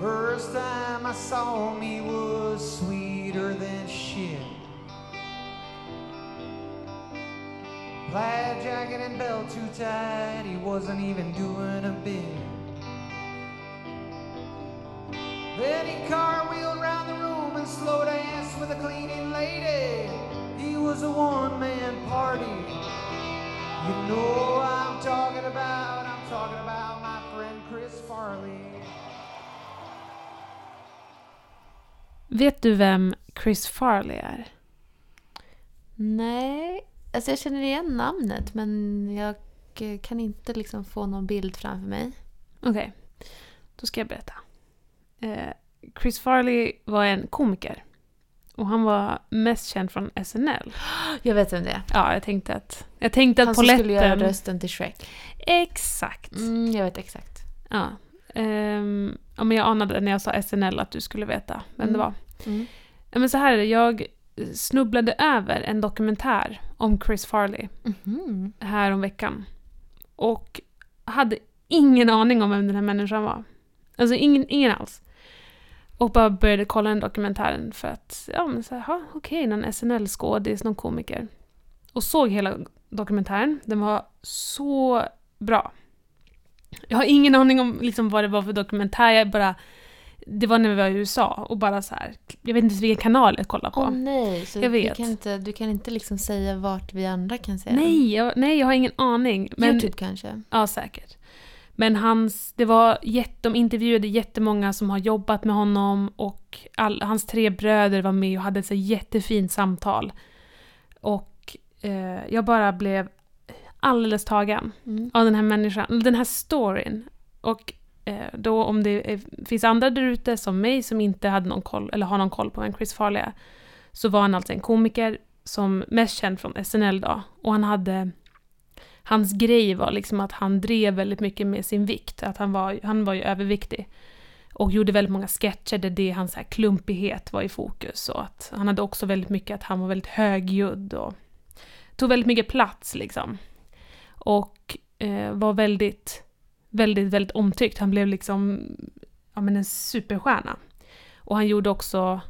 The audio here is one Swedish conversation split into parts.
First time I saw him, he was sweeter than shit. Plaid jacket and belt too tight, he wasn't even doing a bit. Then he cartwheeled round the room and slow danced with a cleaning lady. He was a one-man party. You know I'm talking about, I'm talking about my friend Chris Farley. Vet du vem Chris Farley är? Nej, alltså jag känner igen namnet men jag kan inte liksom få någon bild framför mig. Okej, då ska jag berätta. Eh, Chris Farley var en komiker. Och han var mest känd från SNL. Jag vet vem det är. Ja, jag tänkte att... Jag tänkte Han att poletten... skulle göra rösten till Shrek. Exakt. Mm, jag vet exakt. Ja. Ehm, ja, men jag anade när jag sa SNL att du skulle veta vem det Mm. var. Mm. Ja, men så här är det, jag snubblade över en dokumentär om Chris Farley Mhm. här om veckan. Och hade ingen aning om vem den här människan var. Alltså ingen, ingen alls. Och bara började kolla den dokumentären för att, ja men så här, "Ha, okej, någon SNL-skådis, någon komiker. Och såg hela dokumentären. Den var så bra. Jag har ingen aning om liksom vad det var för dokumentär, jag bara... Det var när vi var i USA och bara så här, jag vet inte vilken kanal jag kollade på. Åh nej, så Jag Du, vet. kan inte, du kan inte liksom säga vart vi andra kan se nej, jag, nej, jag har ingen aning. Men, Youtube kanske? Ja, säkert. Men hans, det var jätte, de intervjuade jättemånga som har jobbat med honom och all, hans tre bröder var med och hade ett så jättefint samtal. Och eh, jag bara blev alldeles tagen Mm. av den här människan, den här storyn. Och eh, då om det är, finns andra där ute som mig som inte hade någon koll, eller har någon koll på vem Chris Farley är, så var han alltså en komiker som mest känd från SNL då. Och han hade Hans grej var liksom att han drev väldigt mycket med sin vikt, att han var, han var ju överviktig. Och gjorde väldigt många sketcher där det hans här klumpighet var i fokus. Och att han hade också väldigt mycket att han var väldigt högljudd och tog väldigt mycket plats liksom. Och eh, var väldigt, väldigt, väldigt omtyckt. Han blev liksom ja, men en superstjärna. Och han gjorde också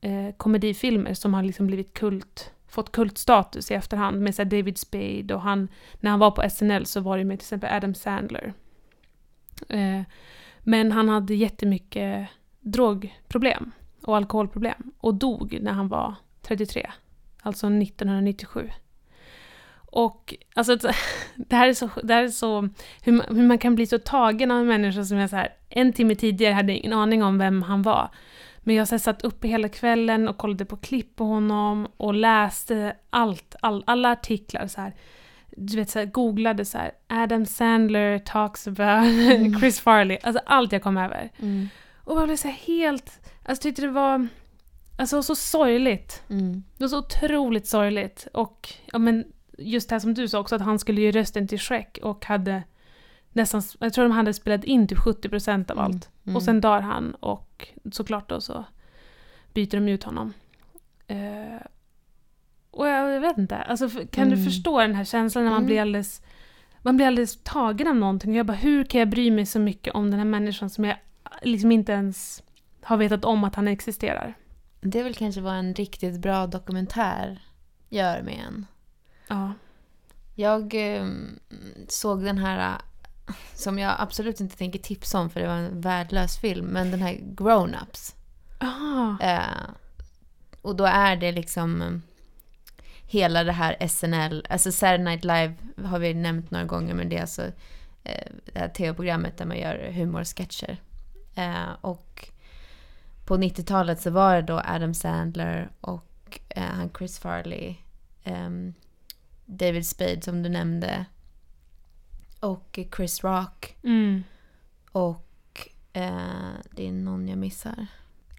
eh, komedifilmer som har liksom blivit kult, fått kultstatus i efterhand med så David Spade och han, när han var på SNL så var det med till exempel Adam Sandler. Eh, men han hade jättemycket drogproblem och alkoholproblem och dog när han var 33, alltså 1997. Och alltså, det här är så, det här är så hur, man, hur man kan bli så tagen av en människa som jag så här, en timme tidigare hade ingen aning om vem han var. Men jag så här, satt uppe hela kvällen och kollade på klipp på honom och läste allt, all, alla artiklar så här. Du vet, så här, googlade så här, Adam Sandler talks about Chris Farley, alltså allt jag kom över. Mm. Och jag blev så helt, alltså tyckte det var, alltså så sorgligt. Mm. Det var så otroligt sorgligt. Och ja, men just det här som du sa också, att han skulle ge rösten till Shrek och hade nästan, jag tror de hade spelat in typ 70% av allt. Mm. Och sen dör han och såklart då så byter de ut honom. Eh, och jag, vet inte, alltså, kan du Mm. förstå den här känslan när man Mm. blir alldeles man blir alldeles tagen av någonting. Och jag bara, hur kan jag bry mig så mycket om den här människan som jag liksom inte ens har vetat om att han existerar? Det vill kanske vara en riktigt bra dokumentär gör med en. Ja. Jag eh, såg den här eh, som jag absolut inte tänker tipsa om för det var en värdelös film, men den här Grown Ups. Ah. Eh, och då är det liksom eh, hela det här SNL, alltså Saturday Night Live har vi nämnt några gånger, men det är alltså eh, det här tv-programmet där man gör humorsketcher. Eh, och på 90-talet så var det då Adam Sandler och han Chris Farley, ehm, David Spade som du nämnde, och Chris Rock. Mm. Och eh, det är någon jag missar.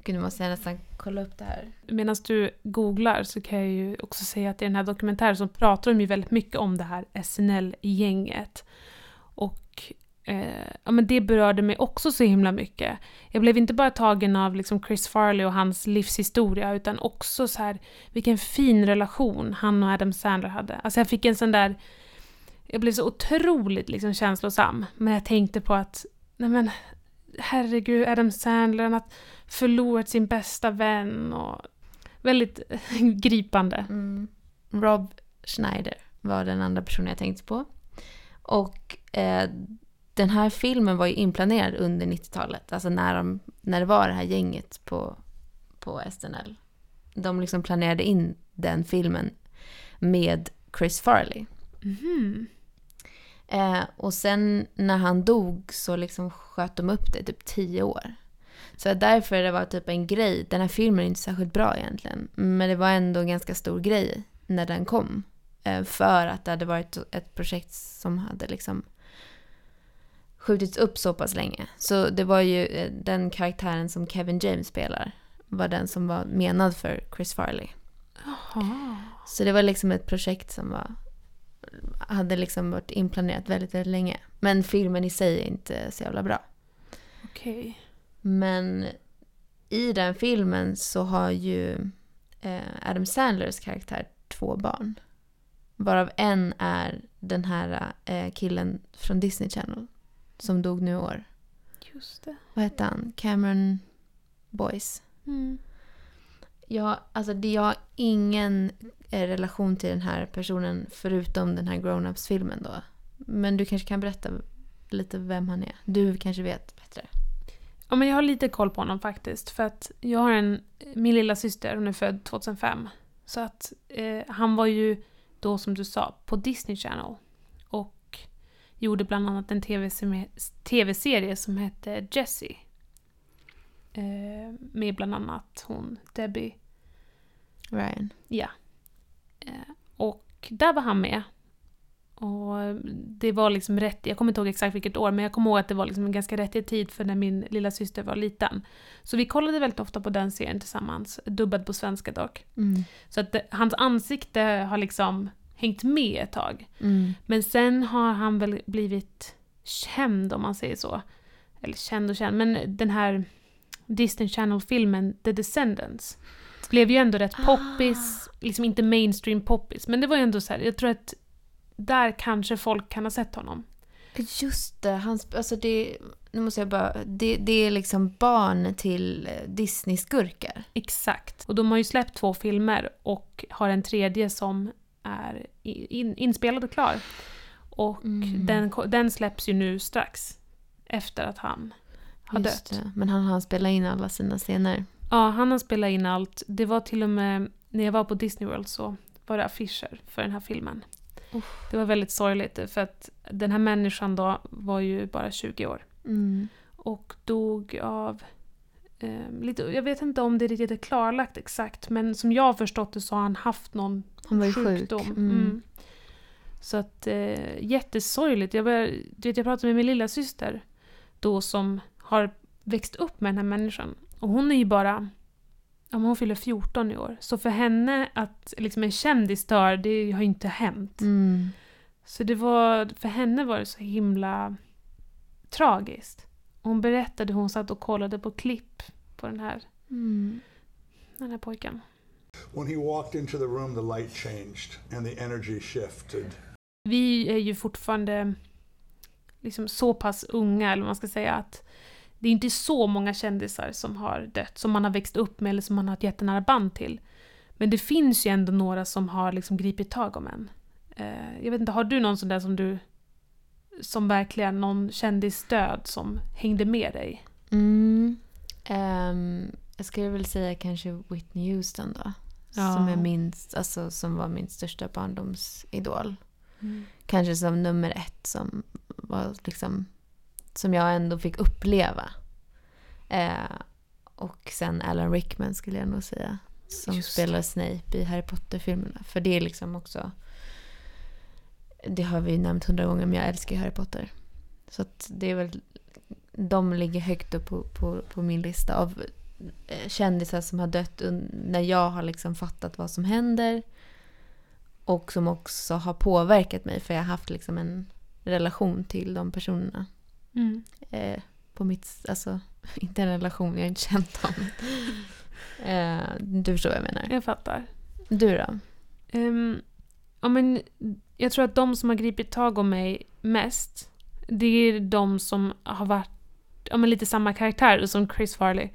Gud, nu måste jag nästan kolla upp det här. Medan du googlar så kan jag ju också säga att i den här dokumentären så pratar de ju väldigt mycket om det här SNL-gänget. Och eh, ja, men det berörde mig också så himla mycket. Jag blev inte bara tagen av liksom Chris Farley och hans livshistoria utan också så här vilken fin relation han och Adam Sandler hade. Alltså jag fick en sån där... Jag blev så otroligt liksom känslosam. Men jag tänkte på att, nej men, herregud, Adam Sandler, han har förlorat sin bästa vän och väldigt gripande. Mm. Rob Schneider var den andra personen jag tänkte på. Och eh, den här filmen var ju inplanerad under 90-talet, alltså när, de, när det var det här gänget på, på SNL. De liksom planerade in den filmen med Chris Farley. Mhm. Eh, och sen när han dog så liksom sköt de upp det typ tio år. Så därför det var typ en grej. Den här filmen är inte särskilt bra egentligen. Men det var ändå en ganska stor grej när den kom. Eh, för att det hade varit ett projekt som hade liksom skjutits upp så pass länge. Så det var ju eh, den karaktären som Kevin James spelar var den som var menad för Chris Farley. Jaha. Så det var liksom ett projekt som var, hade liksom varit inplanerat väldigt, väldigt länge. Men filmen i sig är inte så jävla bra. Okej. Men i den filmen så har ju eh, Adam Sandlers karaktär två barn. Varav en är den här eh, killen från Disney Channel. Som dog nu i år. Just det. Vad hette han? Cameron Boyce. Mm. Jag, alltså det, jag har ingen eh, relation till den här personen förutom den här Grown-Ups-filmen då. Men du kanske kan berätta lite vem han är? Du kanske vet bättre? Ja, men jag har lite koll på honom faktiskt. För att jag har en, min lilla syster, hon är född 2005. Så att eh, han var ju då som du sa på Disney Channel. Gjorde bland annat en tv-serie TV som hette Jessie. Eh, med bland annat hon Debbie. Ryan. Ja. Eh, och där var han med. Och det var liksom rätt, jag kommer inte ihåg exakt vilket år, men jag kommer ihåg att det var liksom en ganska rätt tid för när min lilla syster var liten. Så vi kollade väldigt ofta på den serien tillsammans, dubbad på svenska dock. Mm. Så att det, hans ansikte har liksom hängt med ett tag. Mm. Men sen har han väl blivit känd om man säger så. Eller känd och känd, men den här Disney Channel-filmen The Descendants blev ju ändå rätt poppis, liksom inte mainstream poppis, men det var ju ändå så här, jag tror att där kanske folk kan ha sett honom. Just det, han, sp- alltså det, nu måste jag bara, det, det är liksom barn till Disney-skurkar. Exakt. Och de har ju släppt två filmer och har en tredje som är in, inspelad och klar. Och Mm. den, den släpps ju nu strax efter att han har Just dött. det. Men han hann spela in alla sina scener. Ja, han har spelat in allt. Det var till och med, när jag var på Disney World så var det affischer för den här filmen. Uff. Det var väldigt sorgligt för att den här människan då var ju bara 20 år. Mm. Och dog av... Eh, lite, jag vet inte om det riktigt är klarlagt exakt, men som jag har förstått det så har han haft någon Han var ju sjuk. sjukdom. Mm. Mm. Så att eh, jättesorgligt. Jag, började, du vet, jag pratade med min lilla syster då som har växt upp med den här människan. Och hon är ju bara... Ja, hon fyller 14 i år. Så för henne att liksom en kändis dör, det har ju inte hänt. Mm. Så det var, för henne var det så himla tragiskt. Hon berättade hur hon satt och kollade på klipp på den här, Mm. den här pojken. When he walked into the room, the light changed and the energy shifted. Vi är ju fortfarande liksom så pass unga, eller man ska säga, att det är inte så många kändisar som har dött, som man har växt upp med eller som man har ett jättenära band till. Men det finns ju ändå några som har liksom gripit tag om en. Eh, jag vet inte, har du någon sån där som du som verkligen någon kändisdöd som hängde med dig? Mm. Ehm, jag skulle väl säga kanske Whitney Houston då. Ja. Som, är min, alltså, som var min största barndomsidol. Kanske som nummer ett som var liksom som jag ändå fick uppleva. Eh, och sen Alan Rickman skulle jag nog säga. Som Just spelar Snape i Harry Potter-filmerna. För det är liksom också... Det har vi nämnt hundra gånger men jag älskar Harry Potter. Så det är väl... De ligger högt upp på, på, på min lista av eh, kändisar som har dött när jag har liksom fattat vad som händer. Och som också har påverkat mig för jag har haft liksom en relation till de personerna. Mm. Eh, på mitt, alltså inte en relation, jag har inte känt dem. eh, du förstår vad jag menar. Jag fattar. Du då? Ehm, ja, men jag tror att de som har gripit tag om mig mest, det är de som har varit ja, men lite samma karaktär som Chris Farley.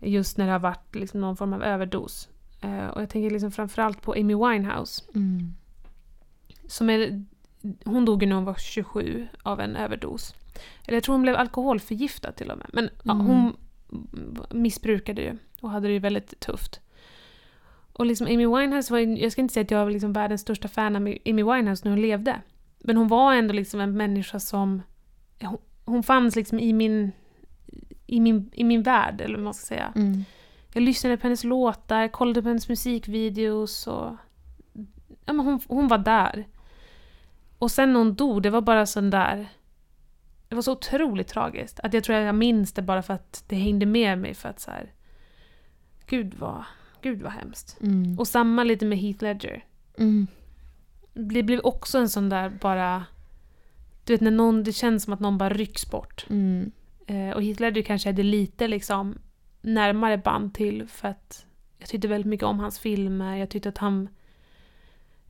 Just när det har varit liksom någon form av överdos. Eh, och jag tänker liksom framförallt på Amy Winehouse. Mm. Som är, hon dog ju när hon var 27 av en överdos. Eller jag tror hon blev alkoholförgiftad till och med. Men ja, Mm. hon missbrukade ju och hade det ju väldigt tufft. Och liksom Amy Winehouse var ju, jag ska inte säga att jag var liksom världens största fan av Amy Winehouse när hon levde. Men hon var ändå liksom en människa som, hon, hon fanns liksom i min, i min, i min värld, eller vad man ska säga. Mm. Jag lyssnade på hennes låtar, kollade på hennes musikvideos och... Ja, men hon, hon var där. Och sen när hon dog, det var bara sån där... Det var så otroligt tragiskt. Att jag tror att jag minns det bara för att det hängde med mig för att så här... Gud vad... Gud vad hemskt. Mm. Och samma lite med Heath Ledger. Mm. Det blev också en sån där bara... Du vet när någon, det känns som att någon bara rycks bort. Mm. Eh, och Heath Ledger kanske hade lite liksom närmare band till för att jag tyckte väldigt mycket om hans filmer. Jag tyckte att han...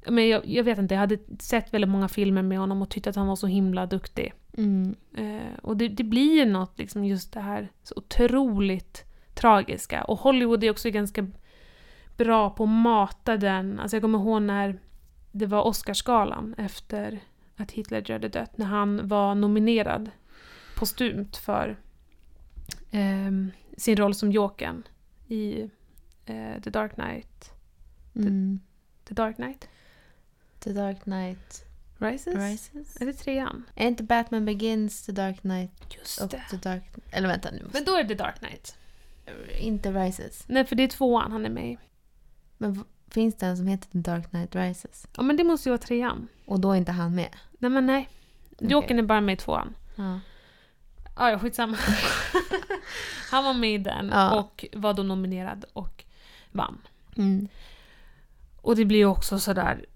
Men jag, jag vet inte, jag hade sett väldigt många filmer med honom och tyckte att han var så himla duktig. Mm. Eh, och det, det blir ju något, liksom just det här så otroligt tragiska. Och Hollywood är också ganska bra på att mata den. Alltså jag kommer ihåg när det var Oscarsgalan efter att Ledger hade dött. När han var nominerad postumt för ehm, sin roll som Jokern i eh, The Dark Knight. Mm. The Dark Knight? The Dark Knight Rises? Rises? Är det trean? Är inte Batman Begins The Dark Knight Just och det. The Dark... Eller vänta nu. Men då är det The Dark Knight. Inte Rises. Nej, för det är tvåan han är med i. Men finns det en som heter The Dark Knight Rises? Ja, men det måste ju vara trean. Och då är inte han med? Nej, men nej. Okej. Jokern är bara med i tvåan. Ja. Ja, ja, skitsamma. han var med i den Ja. och var då nominerad och vann. Mm. Och det blir ju också sådär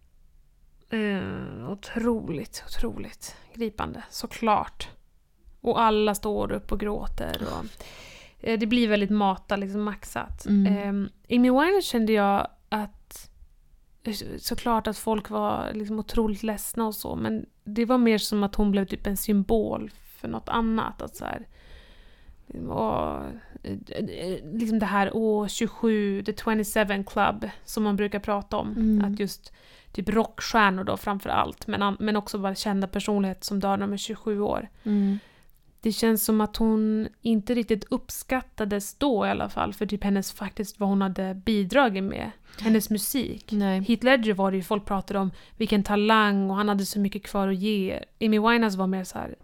eh, otroligt, otroligt gripande, såklart. Och alla står upp och gråter. Och, det blir väldigt mata, liksom maxat. Mm. Eh, Amy Winehouse kände jag att eh, såklart att folk var liksom otroligt ledsna och så, men det var mer som att hon blev typ en symbol för något annat. Att så här, och, liksom det här år 27, the 27 club, som man brukar prata om. Mm. Att just typ rockstjärnor då framför allt, men, men också bara kända personligheter som dör när de är 27 år. Mm. Det känns som att hon inte riktigt uppskattades då i alla fall, för typ hennes faktiskt vad hon hade bidragit med. Hennes musik. Nej. Heath Ledger var det ju, folk pratade om vilken talang och han hade så mycket kvar att ge. Amy Winehouse var mer så här.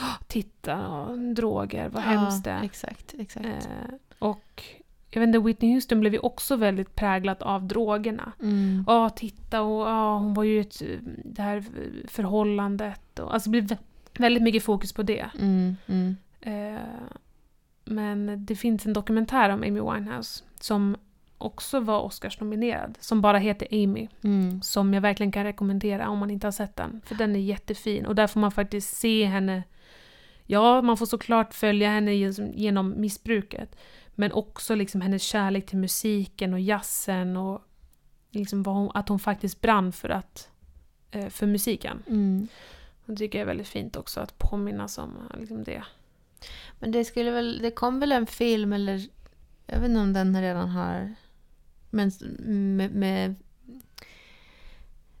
"Åh, Titta, åh, droger, vad hemskt det är." Exakt, exakt. Eh, och jag vet inte, Whitney Houston blev ju också väldigt präglad av drogerna. Mm. Ja, titta och ja, hon var ju i eh, det här förhållandet. Och, alltså blev väldigt mycket fokus på det. Mm. Mm. Eh, men det finns en dokumentär om Amy Winehouse som också var Oscars-nominerad, som bara heter Amy. Mm. Som jag verkligen kan rekommendera om man inte har sett den. För den är jättefin och där får man faktiskt se henne. Ja, man får såklart följa henne genom- missbruket. Men också liksom hennes kärlek till musiken och jazzen och liksom hon, att hon faktiskt brann för, att, eh, för musiken. Mm. Det tycker jag är väldigt fint också att påminnas om eh, liksom det. Men det skulle väl, det kom väl en film eller jag vet inte om den redan har men med, med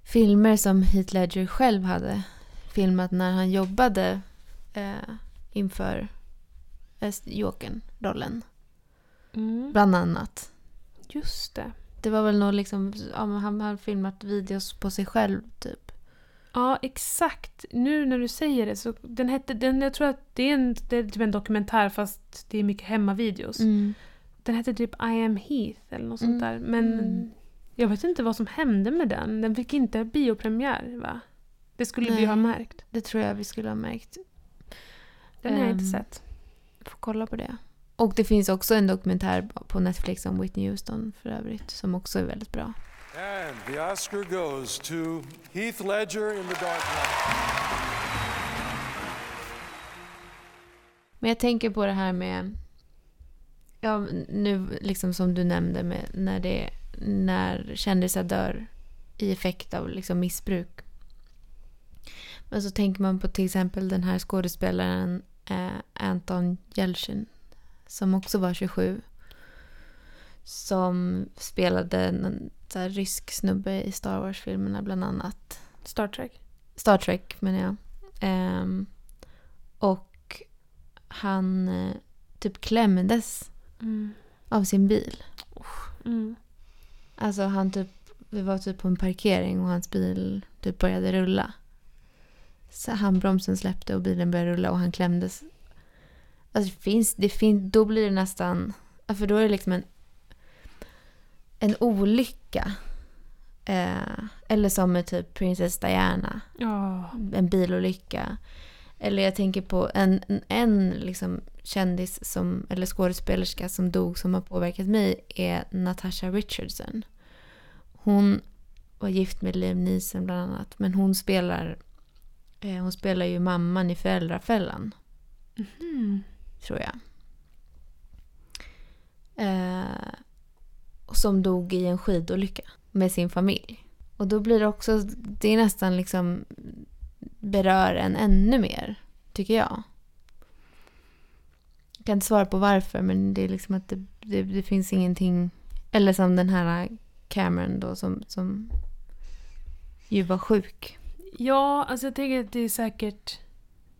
filmer som Heath Ledger själv hade filmat när han jobbade eh, inför eh, Jokern-rollen. Mm. Bland annat. Just det. Det var väl nog liksom, ja, han har filmat videos på sig själv typ. Ja, exakt. Nu när du säger det så den hette, den, jag tror att det är, en, det är typ en dokumentär fast det är mycket hemmavideos. Den hette typ I am Heath eller något sånt Mm. där. Men Mm. jag vet inte vad som hände med den. Den fick inte biopremiär va? Det skulle vi Nej. ha märkt. Det tror jag vi skulle ha märkt. Den har jag inte Ehm, sett. Får kolla på det. Och det finns också en dokumentär på Netflix om Whitney Houston för övrigt som också är väldigt bra. And the Oscar goes to Heath Ledger in The Dark Knight. Men jag tänker på det här med... Ja, nu liksom som du nämnde med när, det, när kändisar dör i effekt av liksom missbruk. Men så tänker man på till exempel den här skådespelaren eh, Anton Yelchin som också var 27. Som spelade så här, rysk snubbe i Star Wars-filmerna bland annat. Star Trek. Star Trek menar jag. Ehm, och han eh, typ klämdes Mm. av sin bil. Mm. Alltså han typ, vi var typ på en parkering och hans bil typ började rulla. Så handbromsen släppte och bilen började rulla och han klämdes. Alltså det finns, det finns, då blir det nästan, för då är det liksom en, en olycka. Eh, eller som med typ Princess Diana, Ja. en bilolycka. Eller jag tänker på en, en, en liksom kändis som, eller skådespelerska som dog som har påverkat mig är Natasha Richardson. Hon var gift med Liam Neeson bland annat. Men hon spelar, eh, hon spelar ju mamman i Föräldrafällan, Mm. tror jag. Eh, som dog i en skidolycka med sin familj. Och då blir det också, det är nästan liksom berör en ännu mer, tycker jag. Jag kan inte svara på varför, men det är liksom att det, det, det finns ingenting... Eller som den här Cameron då som, som ju var sjuk. Ja, alltså jag tänker att det är säkert...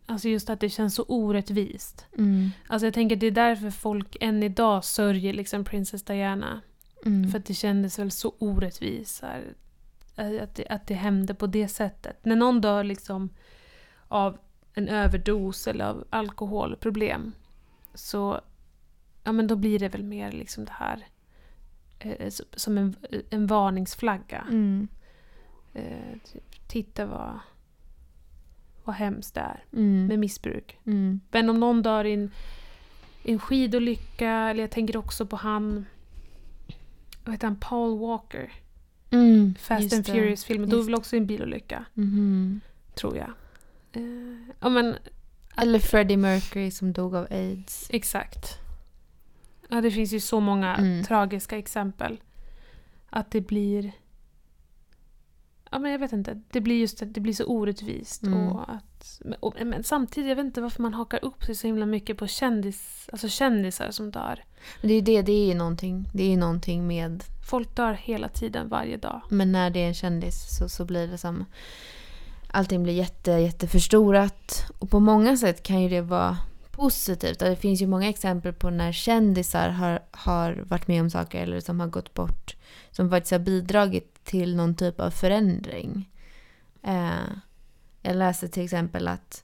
Alltså just att det känns så orättvist. Mm. Alltså jag tänker att det är därför folk än idag sörjer liksom Princess Diana. Mm. För att det kändes väl så orättvist. Att det, att det hände på det sättet. När någon dör liksom av en överdos eller av alkoholproblem. Så ja, men då blir det väl mer liksom det här eh, som en, en varningsflagga. Mm. Eh, typ, titta vad, vad hemskt det är Mm. med missbruk. Mm. Men om någon dör i en, en skidolycka, eller jag tänker också på han, vad heter han, Paul Walker. Mm. Fast and. Furious-filmen, då Just väl också en bilolycka, Mhm. tror jag. Eh, ja men, Eller Freddie Mercury som dog av aids. exakt. Ja, det finns ju så många Mm. tragiska exempel. Att det blir... Ja, men jag vet inte. Det blir just det blir så orättvist. Mm. Och att, men- och, men samtidigt, jag vet inte varför man hakar upp sig så himla mycket på kändis, alltså kändisar som dör. Men det är ju det, det är ju någonting. Det är ju någonting med Folk dör hela tiden, varje dag. Men när det är en kändis så, så blir det som... Allting blir jätte, jätteförstorat. Och på många sätt kan ju det vara positivt. Det finns ju många exempel på när kändisar har, har varit med om saker eller som har gått bort. Som faktiskt har bidragit till någon typ av förändring. Eh, jag läste till exempel att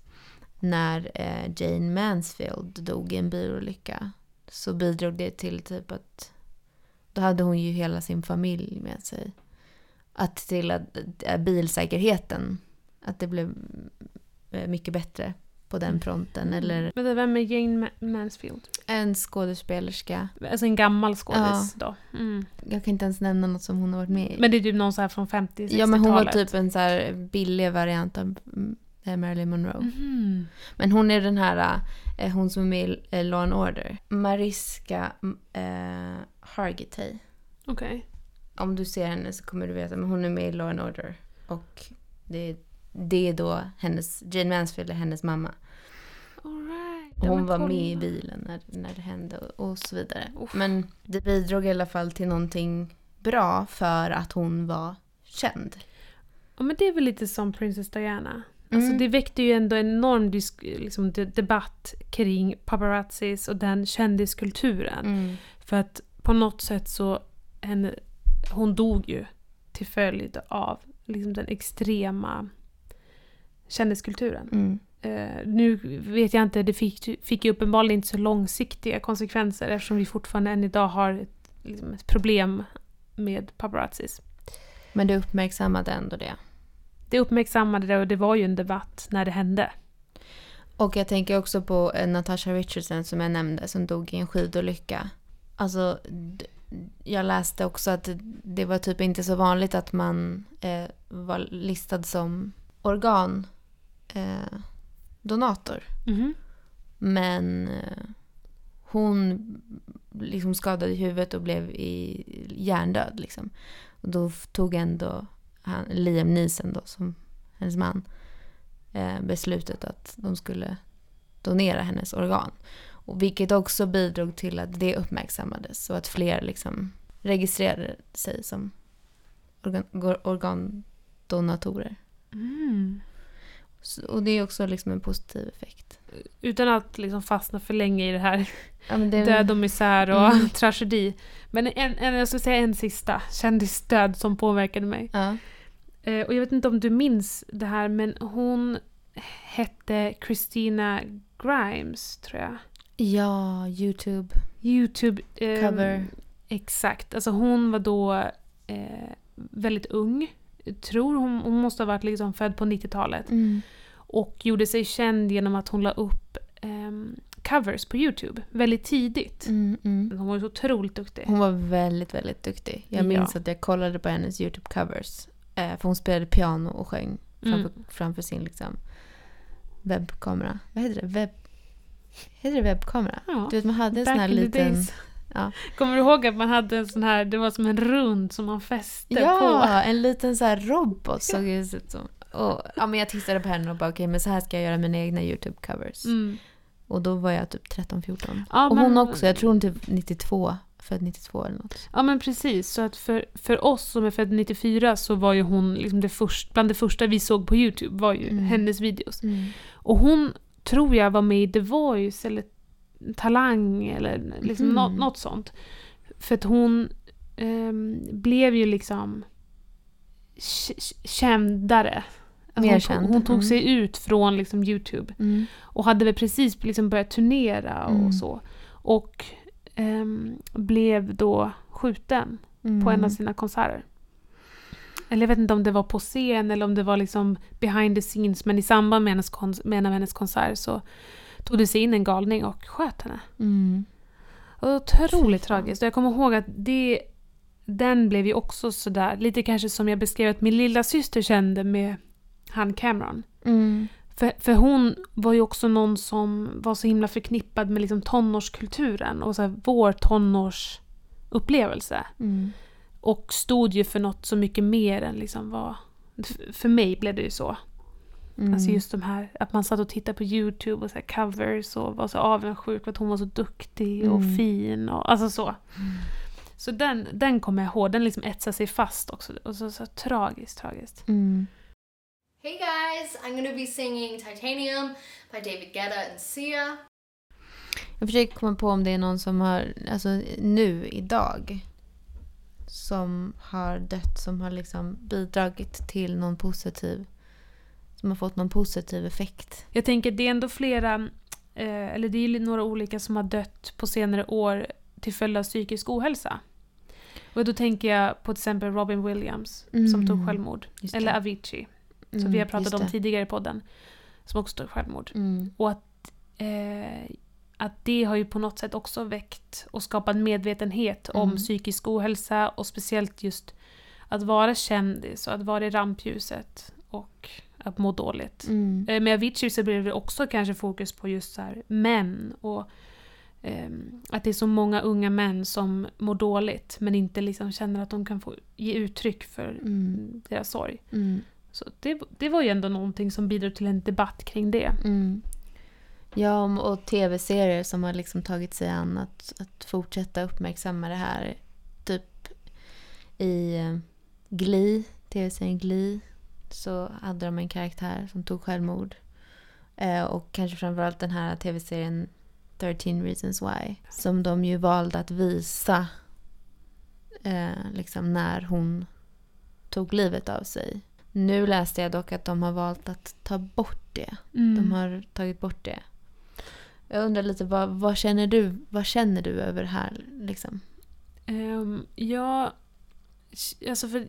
när eh, Jane Mansfield dog i en bilolycka så bidrog det till typ att då hade hon ju hela sin familj med sig. Att till att eh, bilsäkerheten, att det blev eh, mycket bättre på den fronten. Eller Men det, vem är Jane Ma- Mansfield? en skådespelerska. Alltså en gammal skådis då. Mm. Jag kan inte ens nämna något som hon har varit med i. Men det är typ någon så här från 50-60-talet. ja, men hon var typ en så här billig variant av mm, eh, Marilyn Monroe. Mhm. Men hon är den här, eh, hon som är med i eh, Law and Order. Mariska mm, eh, Hargitay. Okej. Om du ser henne så kommer du veta, men hon är med i Law and Order. Och det, det är då hennes, Jane Mansfield är hennes mamma. Right. Hon var med i bilen när, när det hände och, så vidare. Uff. Men det bidrog i alla fall till någonting bra för att hon var känd. Ja, men det är väl lite som Princess Diana. Alltså Mm. det väckte ju ändå enorm disk- liksom, de- debatt kring paparazzis och den kändiskulturen. Mm. För att på något sätt så, henne, hon dog ju till följd av liksom, den extrema kändiskulturen. Mm. Eh, nu vet jag inte, det fick, fick ju uppenbarligen inte så långsiktiga konsekvenser eftersom vi fortfarande än idag har ett, liksom ett problem med paparazzis. Men det uppmärksammade ändå det. Det uppmärksammade det och det var ju en debatt när det hände. Och jag tänker också på eh, Natasha Richardson som jag nämnde som dog i en skidolycka. Alltså, jag läste också att det- det var typ inte så vanligt att man eh, var listad som organ eh, donator. Mhm. Men eh, hon liksom skadade huvudet och blev i hjärndöd. Liksom. Och då tog ändå han, Liam Neeson då, som hennes man, eh, beslutet att de skulle donera hennes organ. Och vilket också bidrog till att det uppmärksammades och att fler liksom registrerade sig som organ, organdonatorer. Mm. Och det är också liksom en positiv effekt. Utan att liksom fastna för länge i det här Ja, det, död och misär och Mm. tragedi. Men en, en, jag ska säga en sista kändisdöd som påverkade mig. Ja. Eh, och jag vet inte om du minns det här, men hon hette Christina Grimes, tror jag. ja, YouTube. Youtube... ehm, Cover. Exakt. Alltså hon var då eh, väldigt ung. Tror hon, hon måste ha varit liksom född på 90-talet. Mm. Och gjorde sig känd genom att hon la upp ehm, covers på Youtube väldigt tidigt. Mm, mm. Hon var så otroligt duktig. Hon var väldigt, väldigt duktig. Jag Ja. minns att jag kollade på hennes YouTube-covers. Eh, för hon spelade piano och sjöng framför, Mm. framför sin liksom, webbkamera. Vad heter det? Webb... Heter det webbkamera? Ja. Du vet, man hade en sån Back här in the liten... days. Ja. Kommer du ihåg att man hade en sån här, det var som en rund som man fäste på? Ja, en liten så här robot såg det ut som. Och, ja, men jag tittade på henne och bara okej, men så här ska jag göra mina egna YouTube-covers. Mm. Och då var jag typ 13-14. Ja, och men- hon också, jag tror hon typ 92, född 92 eller något. Ja men precis, så att för, för oss som är födda 94 så var ju hon liksom det först, bland det första vi såg på Youtube var ju Mm. hennes videos. Och hon tror jag var med i The Voice eller Talang eller liksom Mhm. något, något sånt. För att hon ehm, blev ju liksom kändare. Alltså hon, känd, Hon tog mm. sig ut från liksom Youtube. Mm. Och hade väl precis liksom börjat turnera och Mm. så. Och ehm, blev då skjuten på en av sina konserter. Eller jag vet inte om det var på scen eller om det var liksom behind the scenes men i samband med, hennes kon- med en av hennes konserter så tog det sig in en galning och sköt henne. Mm. Otroligt tragiskt. Och jag kommer ihåg att det, den blev ju också sådär, lite kanske som jag beskrev att min lilla syster kände med han Cameron. Mm. För, för hon var ju också någon som var så himla förknippad med liksom tonårskulturen och så här, vår tonårsupplevelse. Mm. Och stod ju för något så mycket mer än liksom vad... För mig blev det ju så. Mm. Alltså just de här, att man satt och tittade på YouTube och så här covers och var så avundsjuk för att hon var så duktig och Mm. fin och alltså så. Så den, den kommer jag ihåg, den liksom etsar sig fast också. Och så, så tragiskt, tragiskt. Mm. Hey guys, I'm gonna be singing Titanium by David Guetta and Sia. Jag försöker komma på om det är någon som har, alltså nu, idag, som har dött, som har liksom bidragit till någon positiv, som har fått någon positiv effekt. Jag tänker det är ändå flera, eh, eller det är några olika som har dött på senare år till följd av psykisk ohälsa. Och då tänker jag på till exempel Robin Williams som Mm. tog självmord. Just det. Eller Avicii, som Mm, vi har pratat om tidigare i podden. Som också tog självmord. Mm. Och att, eh, att det har ju på något sätt också väckt och skapat medvetenhet om Mm. psykisk ohälsa och speciellt just att vara kändis och att vara i rampljuset och att må dåligt. Mm. Eh, Med Avicii så blev det också kanske fokus på just så här, män och ehm, att det är så många unga män som mår dåligt men inte liksom känner att de kan få ge uttryck för Mm. deras sorg. Mm. Så det, det var ju ändå någonting som bidrog till en debatt kring det. Mm. Ja, och tv-serier som har liksom tagit sig an att, att fortsätta uppmärksamma det här. Typ i eh, Glee, tv-serien Glee, så hade de en karaktär som tog självmord. Eh, och kanske framförallt den här tv-serien 13 reasons why. Som de ju valde att visa eh, liksom när hon tog livet av sig. Nu läste jag dock att de har valt att ta bort det. Mm. De har tagit bort det. Jag undrar lite, vad, vad, känner, du, vad känner du över det här? Liksom? Um, ja, alltså för...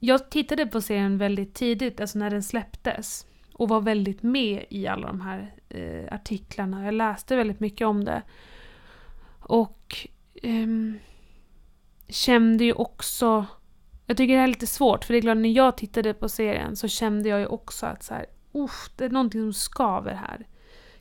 Jag tittade på serien väldigt tidigt, alltså när den släpptes. Och var väldigt med i alla de här eh, artiklarna. Jag läste väldigt mycket om det. Och eh, kände ju också... Jag tycker det här är lite svårt, för det är klart när jag tittade på serien så kände jag ju också att så här, det är någonting som skaver här.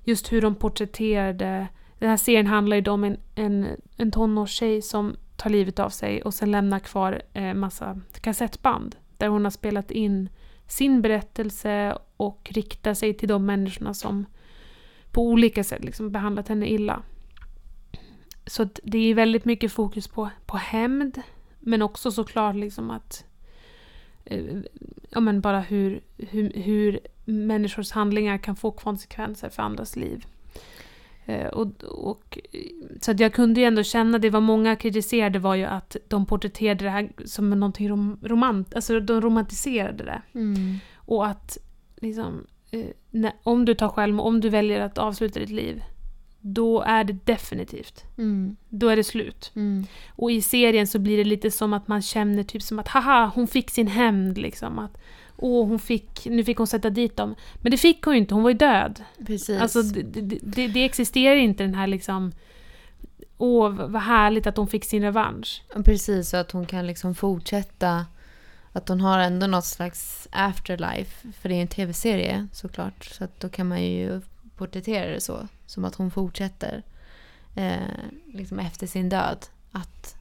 Just hur de porträtterade den här serien handlar ju då om en, en, en tonårstjej som tar livet av sig och sen lämnar kvar eh, massa kassettband där hon har spelat in sin berättelse och riktar sig till de människorna som på olika sätt liksom behandlat henne illa. Så det är väldigt mycket fokus på, på hämnd, men också såklart liksom att eh, ja, men bara hur, hur, hur människors handlingar kan få konsekvenser för andras liv. Eh, och, och, så jag kunde ju ändå känna, det var många kritiserade var ju att de porträtterade det här som någonting rom, romant, alltså de romantiserade det. Mm. Och att liksom, eh, när, om du tar självmord, om du väljer att avsluta ditt liv, då är det definitivt. Mm. Då är det slut. Mm. Och i serien så blir det lite som att man känner typ som att haha, hon fick sin hämnd liksom. Att, åh, hon fick, nu fick hon sätta dit dem. Men det fick hon ju inte, hon var ju död. Precis. Alltså det, det, det, existerar inte den här liksom, åh vad härligt att hon fick sin revansch. Precis, så att hon kan liksom fortsätta. Att hon har ändå något slags afterlife. För det är en tv-serie såklart. Så att då kan man ju porträttera det så. Som att hon fortsätter eh, liksom efter sin död. Att...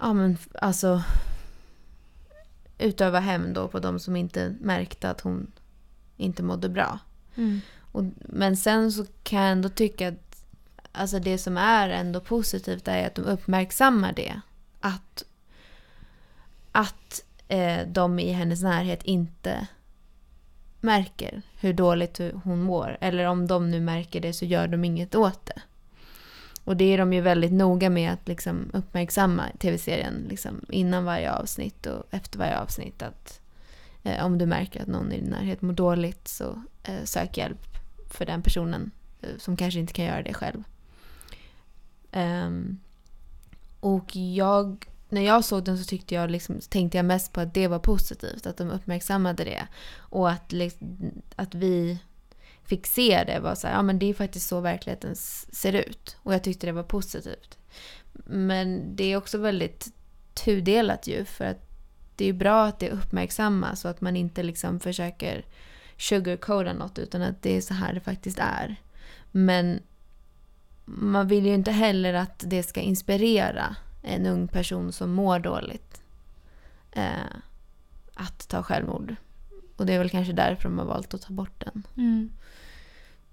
Ja men alltså... Utöva hämnd då på de som inte märkte att hon inte mådde bra. Och, men sen så kan jag ändå tycka att alltså det som är ändå positivt är att de uppmärksammar det. Att, att eh, de i hennes närhet inte märker hur dåligt hon mår. Eller om de nu märker det så gör de inget åt det. Och det är de ju väldigt noga med att liksom uppmärksamma i tv-serien liksom innan varje avsnitt och efter varje avsnitt. att eh, Om du märker att någon i din närhet mår dåligt så eh, sök hjälp för den personen eh, som kanske inte kan göra det själv. Um, och jag, när jag såg den så tyckte jag liksom, tänkte jag mest på att det var positivt, att de uppmärksammade det. Och att, liksom, att vi fick se det var så här, ja men det är faktiskt så verkligheten ser ut. Och jag tyckte det var positivt. Men det är också väldigt tudelat ju, för att det är bra att det uppmärksammas och att man inte liksom försöker sugarcoda något utan att det är så här det faktiskt är. Men man vill ju inte heller att det ska inspirera en ung person som mår dåligt eh, att ta självmord. Och det är väl kanske därför de har valt att ta bort den. Mm.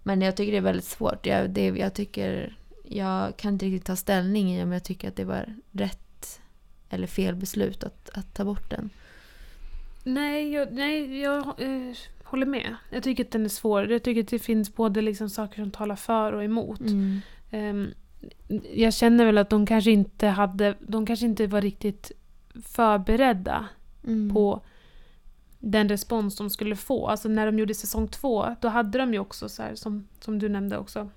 Men jag tycker det är väldigt svårt. Jag, det, jag tycker... Jag kan inte riktigt ta ställning i om jag tycker att det var rätt eller fel beslut att, att ta bort den. Nej, jag, nej, jag eh, håller med. Jag tycker att den är svår. Jag tycker att det finns både liksom saker som talar för och emot. Mm. Ehm, jag känner väl att de kanske inte hade, de kanske inte var riktigt förberedda Mm. på den respons de skulle få. Alltså när de gjorde säsong två, då hade de ju också så här, som, som du nämnde också,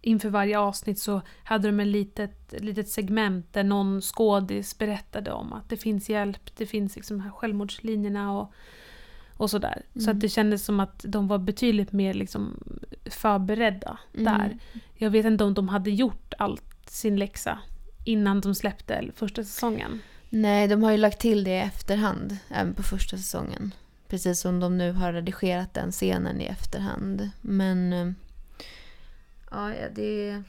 inför varje avsnitt så hade de ett litet, litet segment där någon skådis berättade om att det finns hjälp, det finns liksom här självmordslinjerna och, och sådär. Så Mm. att det kändes som att de var betydligt mer liksom förberedda Mm. där. Jag vet inte om de hade gjort allt sin läxa innan de släppte första säsongen. Nej, de har ju lagt till det i efterhand, även på första säsongen. Precis som de nu har redigerat den scenen i efterhand. Men... Eh, ja, det,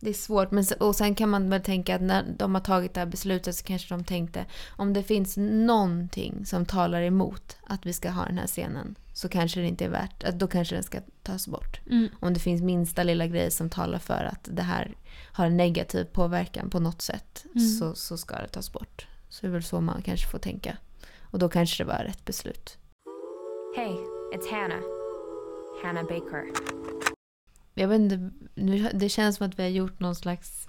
det är svårt. Men, och sen kan man väl tänka att när de har tagit det här beslutet så kanske de tänkte om det finns någonting som talar emot att vi ska ha den här scenen så kanske det inte är värt, då kanske den ska tas bort. Om det finns minsta lilla grej som talar för att det här har en negativ påverkan på något sätt Mm. så, så ska det tas bort. Så det är väl så man kanske får tänka. Och då kanske det var rätt beslut. Hey, it's Hannah. Hannah Baker. Jag vet inte, nu, det känns som att vi har gjort någon slags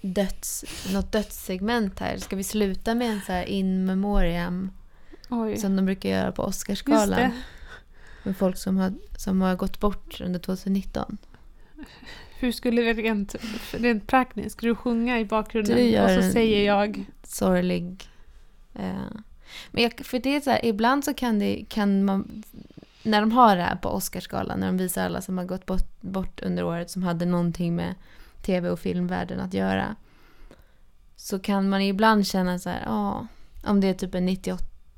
döds, något dödssegment här. Ska vi sluta med en så här in memoriam Oj. som de brukar göra på Oscarsgalan? Med folk som har, som har gått bort under 2019. Hur skulle det rent, rent praktiskt, ska du sjunga i bakgrunden? Du gör och så säger jag... sorglig. Eh, men jag, för det är så här, ibland så kan, det, kan man, när de har det här på Oscarsgalan, när de visar alla som har gått bort, bort under året som hade någonting med tv och filmvärlden att göra. Så kan man ibland känna så här, ja, om det är typ en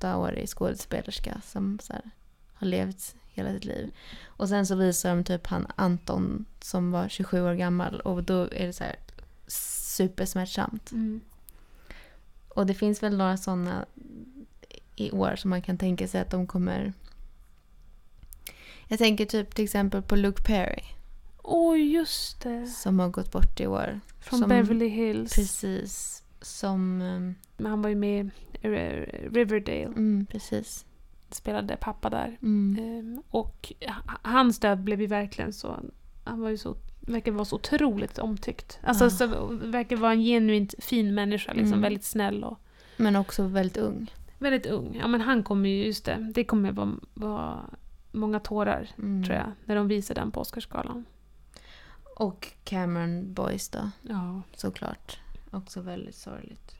98-årig skådespelerska som så här, har levt hela sitt liv. Och sen så visar de typ han Anton som var 27 år gammal och då är det så här supersmärtsamt. Mm. Och det finns väl några sådana i år som man kan tänka sig att de kommer Jag tänker typ till exempel på Luke Perry Oj, just det. som har gått bort i år. Från som- Beverly Hills. Precis. Som... ehm, Men han var ju med eh, Riverdale. Mm, precis. Spelade pappa där. Mm. Ehm, och hans död blev ju verkligen så... Han var ju så, verkar vara så otroligt omtyckt. Alltså Ah. så, verkar vara en genuint fin människa. Liksom, Mm. Väldigt snäll och Men också väldigt ung. väldigt ung. Ja men han kommer ju, just det. Det kommer vara, vara många tårar Mm. tror jag. När de visar den på Oscarsgalan. Och Cameron Boyce då, Ja. såklart. Också väldigt sorgligt.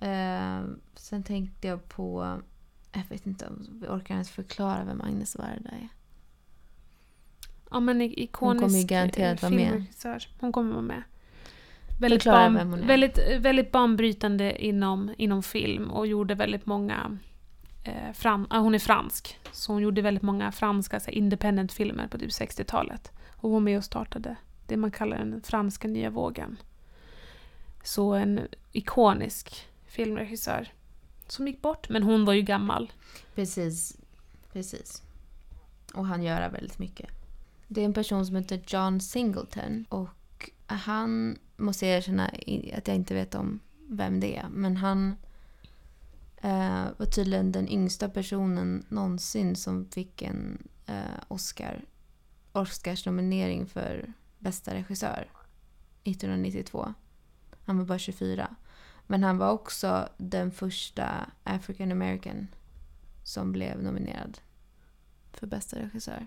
Eh, sen tänkte jag på... Jag vet inte om vi orkar ens förklara vem Agnes Varda är. Ja men ikonisk kommer ju garanterat vara med. Hon kommer vara med. Väldigt, ban, hon väldigt, väldigt banbrytande inom, inom film och gjorde väldigt många... Eh, fram, ah, hon är fransk, så hon gjorde väldigt många franska independent-filmer på typ 60-talet. Och hon var med och startade det man kallar den franska nya vågen. Så en ikonisk filmregissör som gick bort, men hon var ju gammal. Precis. Precis. Och han gör väldigt mycket. Det är en person som heter John Singleton. Och han måste jag erkänna att jag inte vet om vem det är. Men han eh, var tydligen den yngsta personen någonsin som fick en eh, Oscar, Oscars-nominering för bästa regissör 1992. Han var bara 24. Men han var också den första African American som blev nominerad för bästa regissör.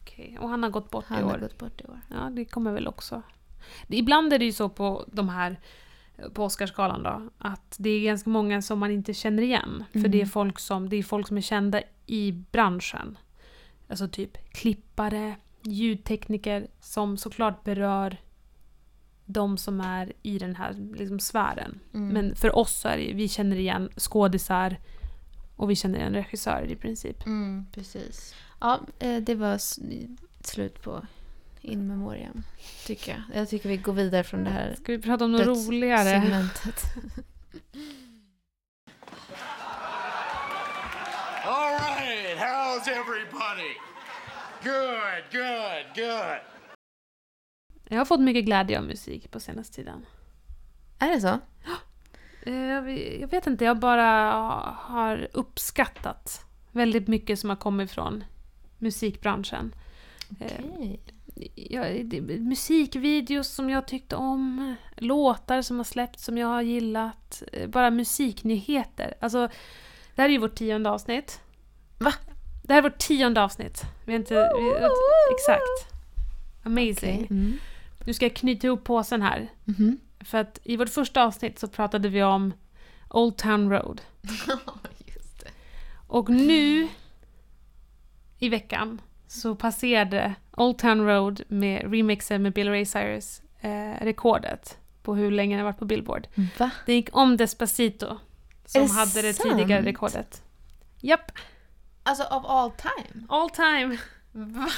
Okej, Och han har gått bort Han i år. har gått bort i år. Ja, det kommer väl också. Ibland är det ju så på de här på Oscarsgalan då, att det är ganska många som man inte känner igen. För Mm. det är, folk som, det är folk som är kända i branschen. Alltså typ klippare, ljudtekniker som såklart berör de som är i den här liksom, sfären. Mm. Men för oss så är det, vi känner igen skådisar och vi känner igen regissörer i princip. Mm, precis. Ja, eh, det var slut på in memoriam, tycker jag. Jag tycker vi går vidare från det här Ska vi prata om något roligare? segmentet. All right, how's everybody? Good, good, good. Jag har fått mycket glädje av musik på senaste tiden. Är det så? Eh, Jag vet inte, jag bara har uppskattat väldigt mycket som har kommit från musikbranschen. Eh, Okej. Jag, det, musikvideos som jag tyckte om, låtar som har släppts som jag har gillat, eh, bara musiknyheter. Alltså, det här är ju vårt tionde avsnitt. Va? Det här är vårt tionde avsnitt. Vi inte... Vi, exakt. Amazing. Okej. Mm. Nu ska jag knyta ihop påsen här. Mhm. För att i vårt första avsnitt så pratade vi om Old Town Road. Just det. Och nu i veckan så passerade Old Town Road med remixen med Bill Ray Cyrus eh, rekordet på hur länge den har varit på Billboard. Va? Den gick om Despacito som det hade det sant? tidigare rekordet. Japp, Alltså of all time? all time.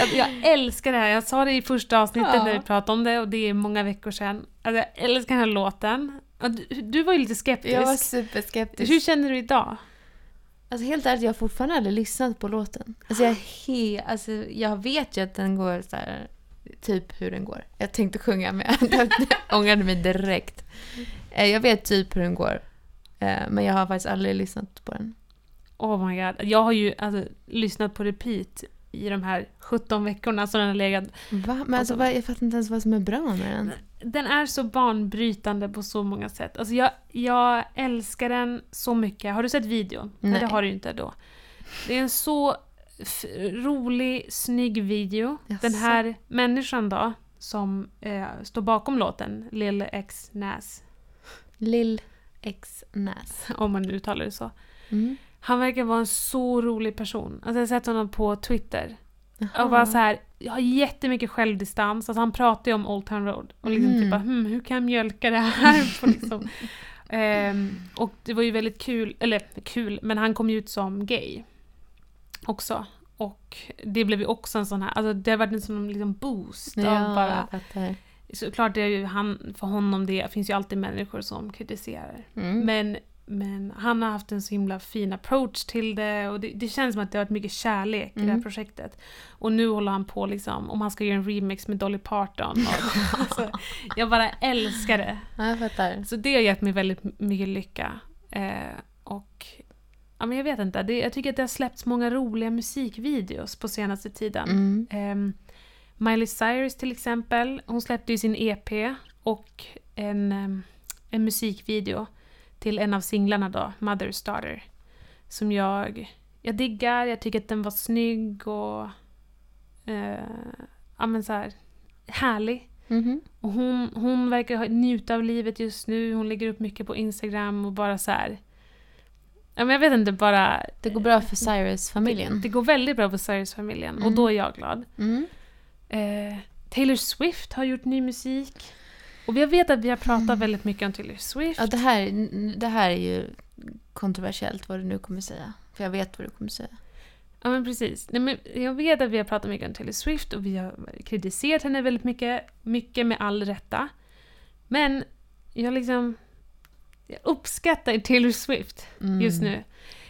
Jag, jag älskar det här. Jag sa det i första avsnittet Ja. när vi pratade om det och det är många veckor sedan. Alltså, jag älskar den här låten. Du, du var ju lite skeptisk. Jag var superskeptisk. Hur känner du idag? Alltså helt ärligt, jag har fortfarande aldrig lyssnat på låten. Alltså jag, he- alltså jag vet ju att den går så här, typ hur den går. Jag tänkte sjunga men jag ångrade mig direkt. Eh, Jag vet typ hur den går. Eh, Men jag har faktiskt aldrig lyssnat på den. Oh my god. Jag har ju alltså, lyssnat på repeat i de här 17 veckorna som den har legat. Va? Men alltså, vad- jag fattar inte ens vad som är bra med den. Den är så banbrytande på så många sätt. Alltså jag, jag älskar den så mycket. Har du sett videon? Nej. det har du ju inte då. Det är en så rolig, snygg video. Jaså? Den här människan då, som eh, står bakom låten, Lil X Nas, Lill X Nas. om man uttalar det så. Mm. Han verkar vara en så rolig person. Alltså jag har sett honom på Twitter. Jaha. Och bara så här, jag har jättemycket självdistans. Alltså han pratar ju om Old Town Road. Och liksom Mm. typ bara, hmm, hur kan jag mjölka det här? På liksom. Ehm, och det var ju väldigt kul, eller kul, men han kom ju ut som gay. Också. Och det blev ju också en sån här, alltså det har varit en sån liksom boost av Ja, bara... jag fattar. Såklart det är ju han, för honom det finns ju alltid människor som kritiserar. Mm. Men men han har haft en så himla fin approach till det och det, det känns som att det har varit mycket kärlek i det här Mm. projektet. Och nu håller han på liksom, om han ska göra en remix med Dolly Parton. Och, alltså, jag bara älskar det. Ja, jag fattar. Så det har gett mig väldigt mycket lycka. Eh, och ja, men jag vet inte, det, jag tycker att det har släppts många roliga musikvideos på senaste tiden. Mm. Ehm, Miley Cyrus till exempel, hon släppte ju sin EP och en, ehm, en musikvideo till en av singlarna då, Mother's Daughter. Som jag, jag diggar, jag tycker att den var snygg och eh, ja men så här, härlig. Mhm. Och hon, hon verkar ha- njuta av livet just nu, hon lägger upp mycket på Instagram och bara så här. Ja men jag vet inte, bara... Det går bra för Cyrus-familjen. Det, det går väldigt bra för Cyrus-familjen och Mm. då är jag glad. Mm. Eh, Taylor Swift har gjort ny musik. Och jag vet att vi har pratat Mm. väldigt mycket om Taylor Swift. Ja, det här, det här är ju kontroversiellt vad du nu kommer säga. För jag vet vad du kommer säga. Ja men precis. Nej, men jag vet att vi har pratat mycket om Taylor Swift och vi har kritiserat henne väldigt mycket, mycket med all rätta. Men jag liksom... Jag uppskattar Taylor Swift Mm. just nu.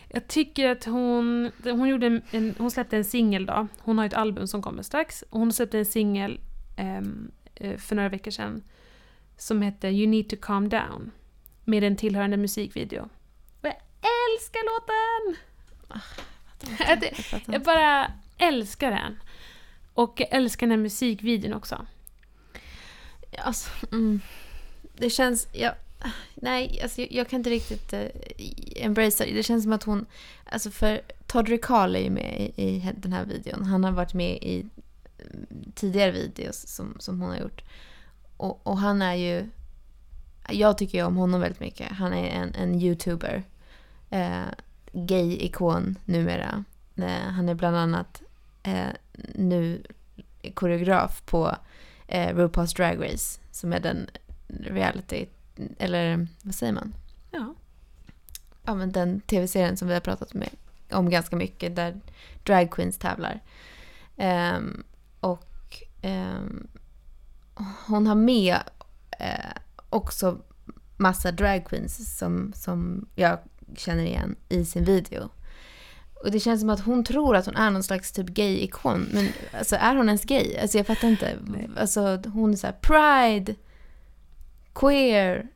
Jag tycker att hon... Hon, gjorde en, en, hon släppte en singel då. Hon har ett album som kommer strax. Och hon släppte en singel ehm, eh, för några veckor sedan. Som heter You need to calm down. Med en tillhörande musikvideo. Och jag älskar låten! Jag, Jag bara älskar den. Och jag älskar den här musikvideon också. Alltså, mm. Det känns... Jag, nej, alltså, jag, jag kan inte riktigt uh, embracea det. Det känns som att hon... Alltså för Todd Ricard är ju med i, i den här videon. Han har varit med i mm, tidigare videos som, som hon har gjort. Och, och han är ju... Jag tycker ju om honom väldigt mycket. Han är en, en youtuber. Eh, Gay-ikon numera. Eh, han är bland annat eh, nu koreograf på eh, RuPaul's Drag Race. Som är den reality, eller vad säger man? Ja. Ja men den tv-serien som vi har pratat med, om ganska mycket. Där drag queens tävlar. Ehm, och ehm, hon har med eh, också massa drag queens som, som jag känner igen i sin video. Och det känns som att hon tror att hon är någon slags typ gay-ikon. Men alltså är hon ens gay? Alltså jag fattar inte. Alltså hon är så här pride, queer.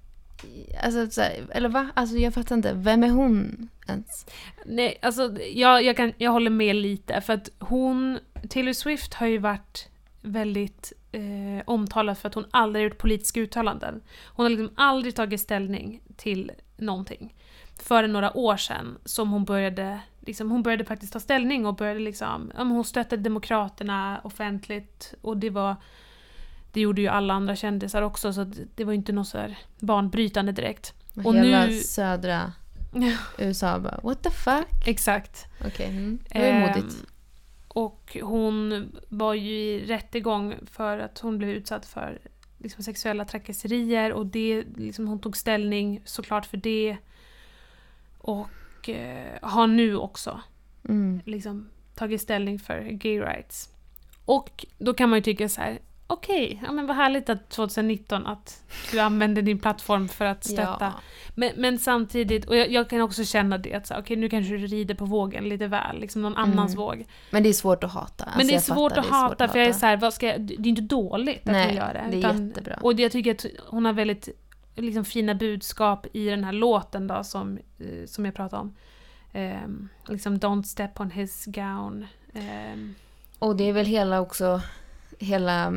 Alltså så här, eller va? Alltså jag fattar inte. Vem är hon ens? Nej, alltså jag, jag, kan, jag håller med lite för att hon, Taylor Swift har ju varit väldigt eh, omtalad för att hon aldrig gjort politiska uttalanden. Hon har liksom aldrig tagit ställning till någonting. För några år sedan som hon började, liksom, hon började faktiskt ta ställning och började liksom, ja, hon stöttade Demokraterna offentligt och det var det gjorde ju alla andra kändisar också så det var ju inte något så här banbrytande direkt. Och Hela nu- södra USA bara what the fuck? Exakt. Okej, mm. det var ju modigt. Och hon var ju i rättegång för att hon blev utsatt för liksom, sexuella trakasserier och det, liksom, hon tog ställning såklart för det. Och eh, har nu också Mm. liksom, tagit ställning för gay rights. Och då kan man ju tycka så här. Okej, ja men vad härligt att 2019 att du använder din plattform för att stötta Ja. men, men samtidigt, och jag, jag kan också känna det att så, okej nu kanske du rider på vågen lite väl, liksom någon annans Mm. våg. Men det är svårt att hata. Men Alltså, det är jag svårt att det är hata svårt att för jag är hata. så här, vad ska jag, det är inte dåligt att Nej, hon gör det. det är jättebra. Och jag tycker att hon har väldigt liksom, fina budskap i den här låten då som, eh, som jag pratade om. Ehm, liksom Don't step on his gown. Ehm, Och det är väl hela också, hela,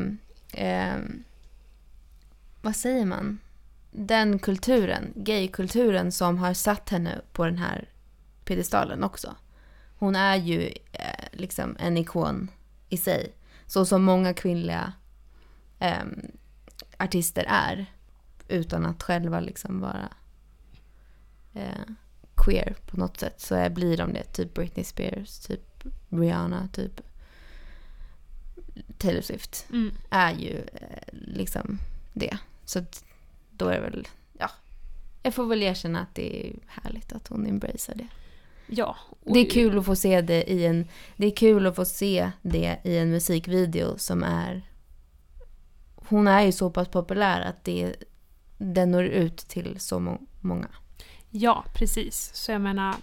eh, vad säger man? Den kulturen, gaykulturen som har satt henne på den här piedestalen också. Hon är ju eh, liksom en ikon i sig. Så som många kvinnliga eh, artister är. Utan att själva liksom vara eh, queer på något sätt. Så är, blir de det. Typ Britney Spears, typ Rihanna, typ Taylor Swift mm. är ju eh, liksom det. Så då är det väl, ja. Jag får väl erkänna att det är härligt att hon embracear det. Ja. Det är kul att få se det i en, det är kul att få se det i en musikvideo som är, hon är ju så pass populär att det, den når ut till så må, många. Ja, precis. Så jag menar,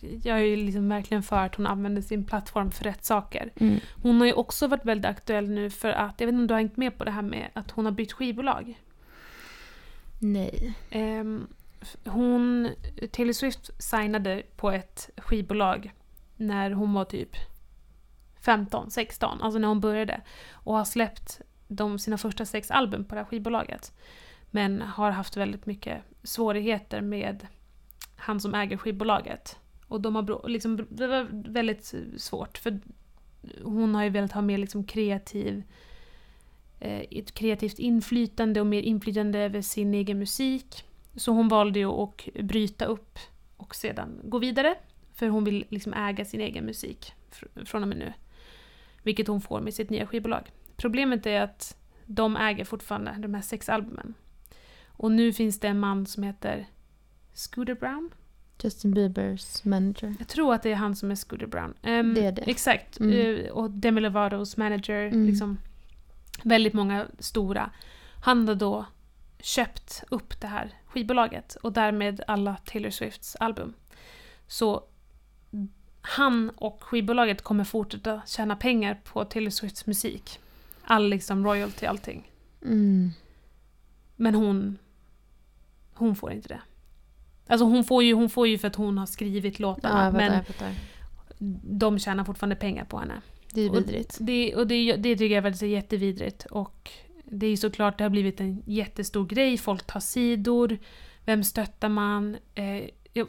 jag är ju liksom verkligen för att hon använder sin plattform för rätt saker. Mm. Hon har ju också varit väldigt aktuell nu för att, jag vet inte om du har hängt med på det här med att hon har bytt skivbolag. Nej. F- hon, Taylor Swift signade på ett skivbolag när hon var typ 15, 16, alltså när hon började. Och har släppt de, sina första sex album på det här skivbolaget. Men har haft väldigt mycket svårigheter med han som äger skivbolaget. Och de har liksom, det var väldigt svårt för hon har ju velat ha mer liksom kreativ eh, ett kreativt inflytande och mer inflytande över sin egen musik. Så hon valde ju att bryta upp och sedan gå vidare. För hon vill liksom äga sin egen musik fr- från och med nu. Vilket hon får med sitt nya skivbolag. Problemet är att de äger fortfarande de här sex albumen. Och nu finns det en man som heter Scooter Brown. Justin Biebers manager. Jag tror att det är han som är Scooter Brown. Ehm, Det är det. Exakt. Mm. Eh, och Demi Lovatos manager. Mm. Liksom, väldigt många stora. Han har då köpt upp det här skivbolaget och därmed alla Taylor Swifts album. Så han och skivbolaget kommer fortsätta tjäna pengar på Taylor Swifts musik. All liksom royalty, allting. Mm. Men hon... Hon får inte det. Alltså hon får ju, hon får ju för att hon har skrivit låtarna. Ja, men de tjänar fortfarande pengar på henne. Det är Och vidrigt. Det, och det, det tycker jag faktiskt är jättevidrigt. Och det är ju såklart, det har blivit en jättestor grej. Folk tar sidor. Vem stöttar man? Eh, jag,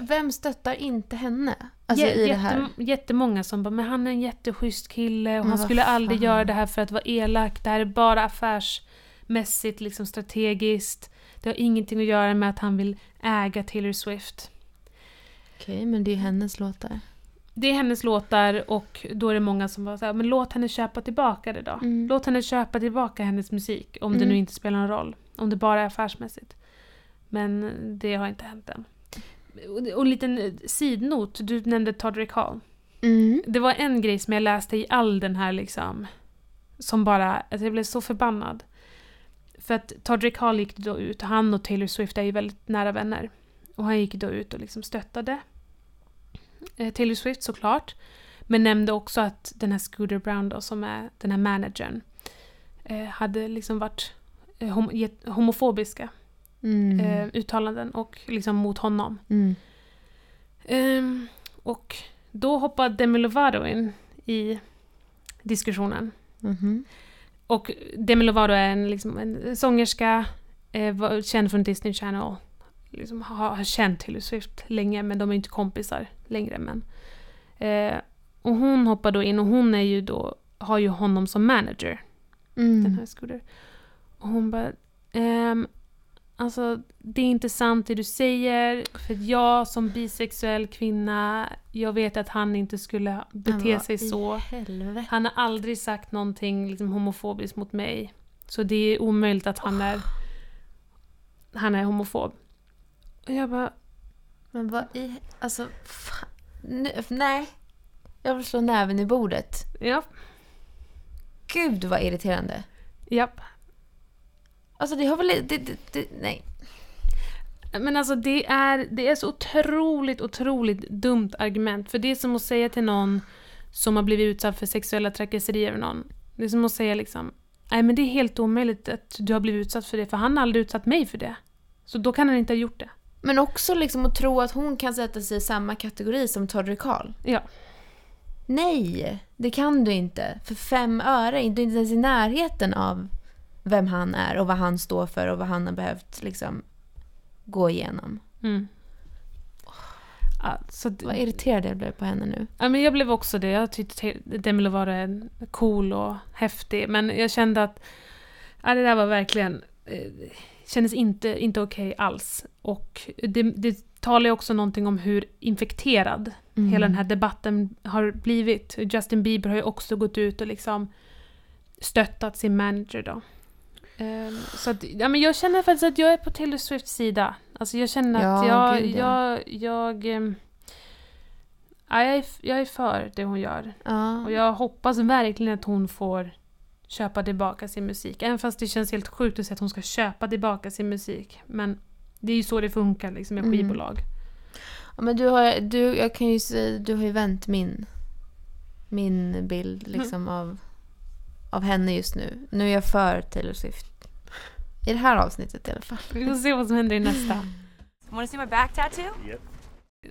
Vem stöttar inte henne? Alltså i det här? jättem- Jättemånga som bara, men han är en jätteschysst kille och han skulle aldrig fan. göra det här för att vara elak. Det här är bara affärsmässigt, liksom strategiskt. Det har ingenting att göra med att han vill äga Taylor Swift. Okej, men det är hennes låtar. Det är hennes låtar och då är det många som bara säger men låt henne köpa tillbaka det då. Mm. Låt henne köpa tillbaka hennes musik om det Mm. nu inte spelar någon roll. Om det bara är affärsmässigt. Men det har inte hänt än. Och och en liten eh, sidnot, du nämnde Todrick Hall. Mm. Det var en grej som jag läste i all den här liksom, som bara, alltså jag blev så förbannad. För att Todrick Hall gick då ut, han och Taylor Swift är ju väldigt nära vänner. Och han gick då ut och liksom stöttade eh, Taylor Swift såklart. Men nämnde också att den här Scooter Brown då, som är den här managern, eh, hade liksom varit eh, hom- get- homofobiska Mm. uttalanden och liksom mot honom. Mm. Ehm, och då hoppade Demi Lovato in i diskussionen. Mhm. Och Demi Lovato är en, liksom, en sångerska, eh, känd från Disney Channel. Liksom, har, har känt Taylor Swift länge, men de är inte kompisar längre. Men, eh, och hon hoppar då in och hon är ju då, har ju honom som manager, den Mm. här Scooter. Och hon bara, ehm, alltså det är inte sant det du säger, för jag som bisexuell kvinna, jag vet att han inte skulle bete sig så. Helvete. Han har aldrig sagt någonting liksom, homofobiskt mot mig. Så det är omöjligt att han är, han är homofob. Och jag bara, Men vad i... Alltså, fan. Nej. Jag vill slå näven i bordet. ja, Gud vad irriterande. japp. Alltså det har väl... Det, det, det, nej. Men alltså det är, det är så otroligt, otroligt dumt argument. För det är som att säga till någon som har blivit utsatt för sexuella trakasserier av någon. Det är som att säga liksom, nej men det är helt omöjligt att du har blivit utsatt för det, för han har aldrig utsatt mig för det. Så då kan han inte ha gjort det. Men också liksom att tro att hon kan sätta sig i samma kategori som Todrick Hall. Ja. Nej, det kan du inte. För fem öre. Du är inte ens i närheten av vem han är och vad han står för och vad han har behövt liksom gå igenom. Mm. Ja, så d- Vad irriterad jag blev på henne nu. Ja, men jag blev också det. Jag tyckte te- Demi Lovato är cool och häftig. Men jag kände att ja, det där var verkligen... Eh, kändes inte, inte okej alls. Och det, det talar ju också någonting om hur infekterad Mm. hela den här debatten har blivit. Justin Bieber har ju också gått ut och liksom stöttat sin manager då. Ehm, så att, ja, men jag känner faktiskt att jag är på Taylor Swifts sida. Alltså jag känner att Ja, jag, gud, ja. jag, jag, ja, jag, är, jag är för det hon gör. Ja. Och jag hoppas verkligen att hon får köpa tillbaka sin musik. Även fast det känns helt sjukt att säga att hon ska köpa tillbaka sin musik. Men Det är ju så det funkar liksom med Mm. skivbolag. Ja, men du har, du, jag kan ju du har ju vänt min, min bild liksom av, av henne just nu. Nu är jag för Taylor Swift. I det här avsnittet i alla fall. Vi får se vad som händer i nästa. Want to see my back tattoo?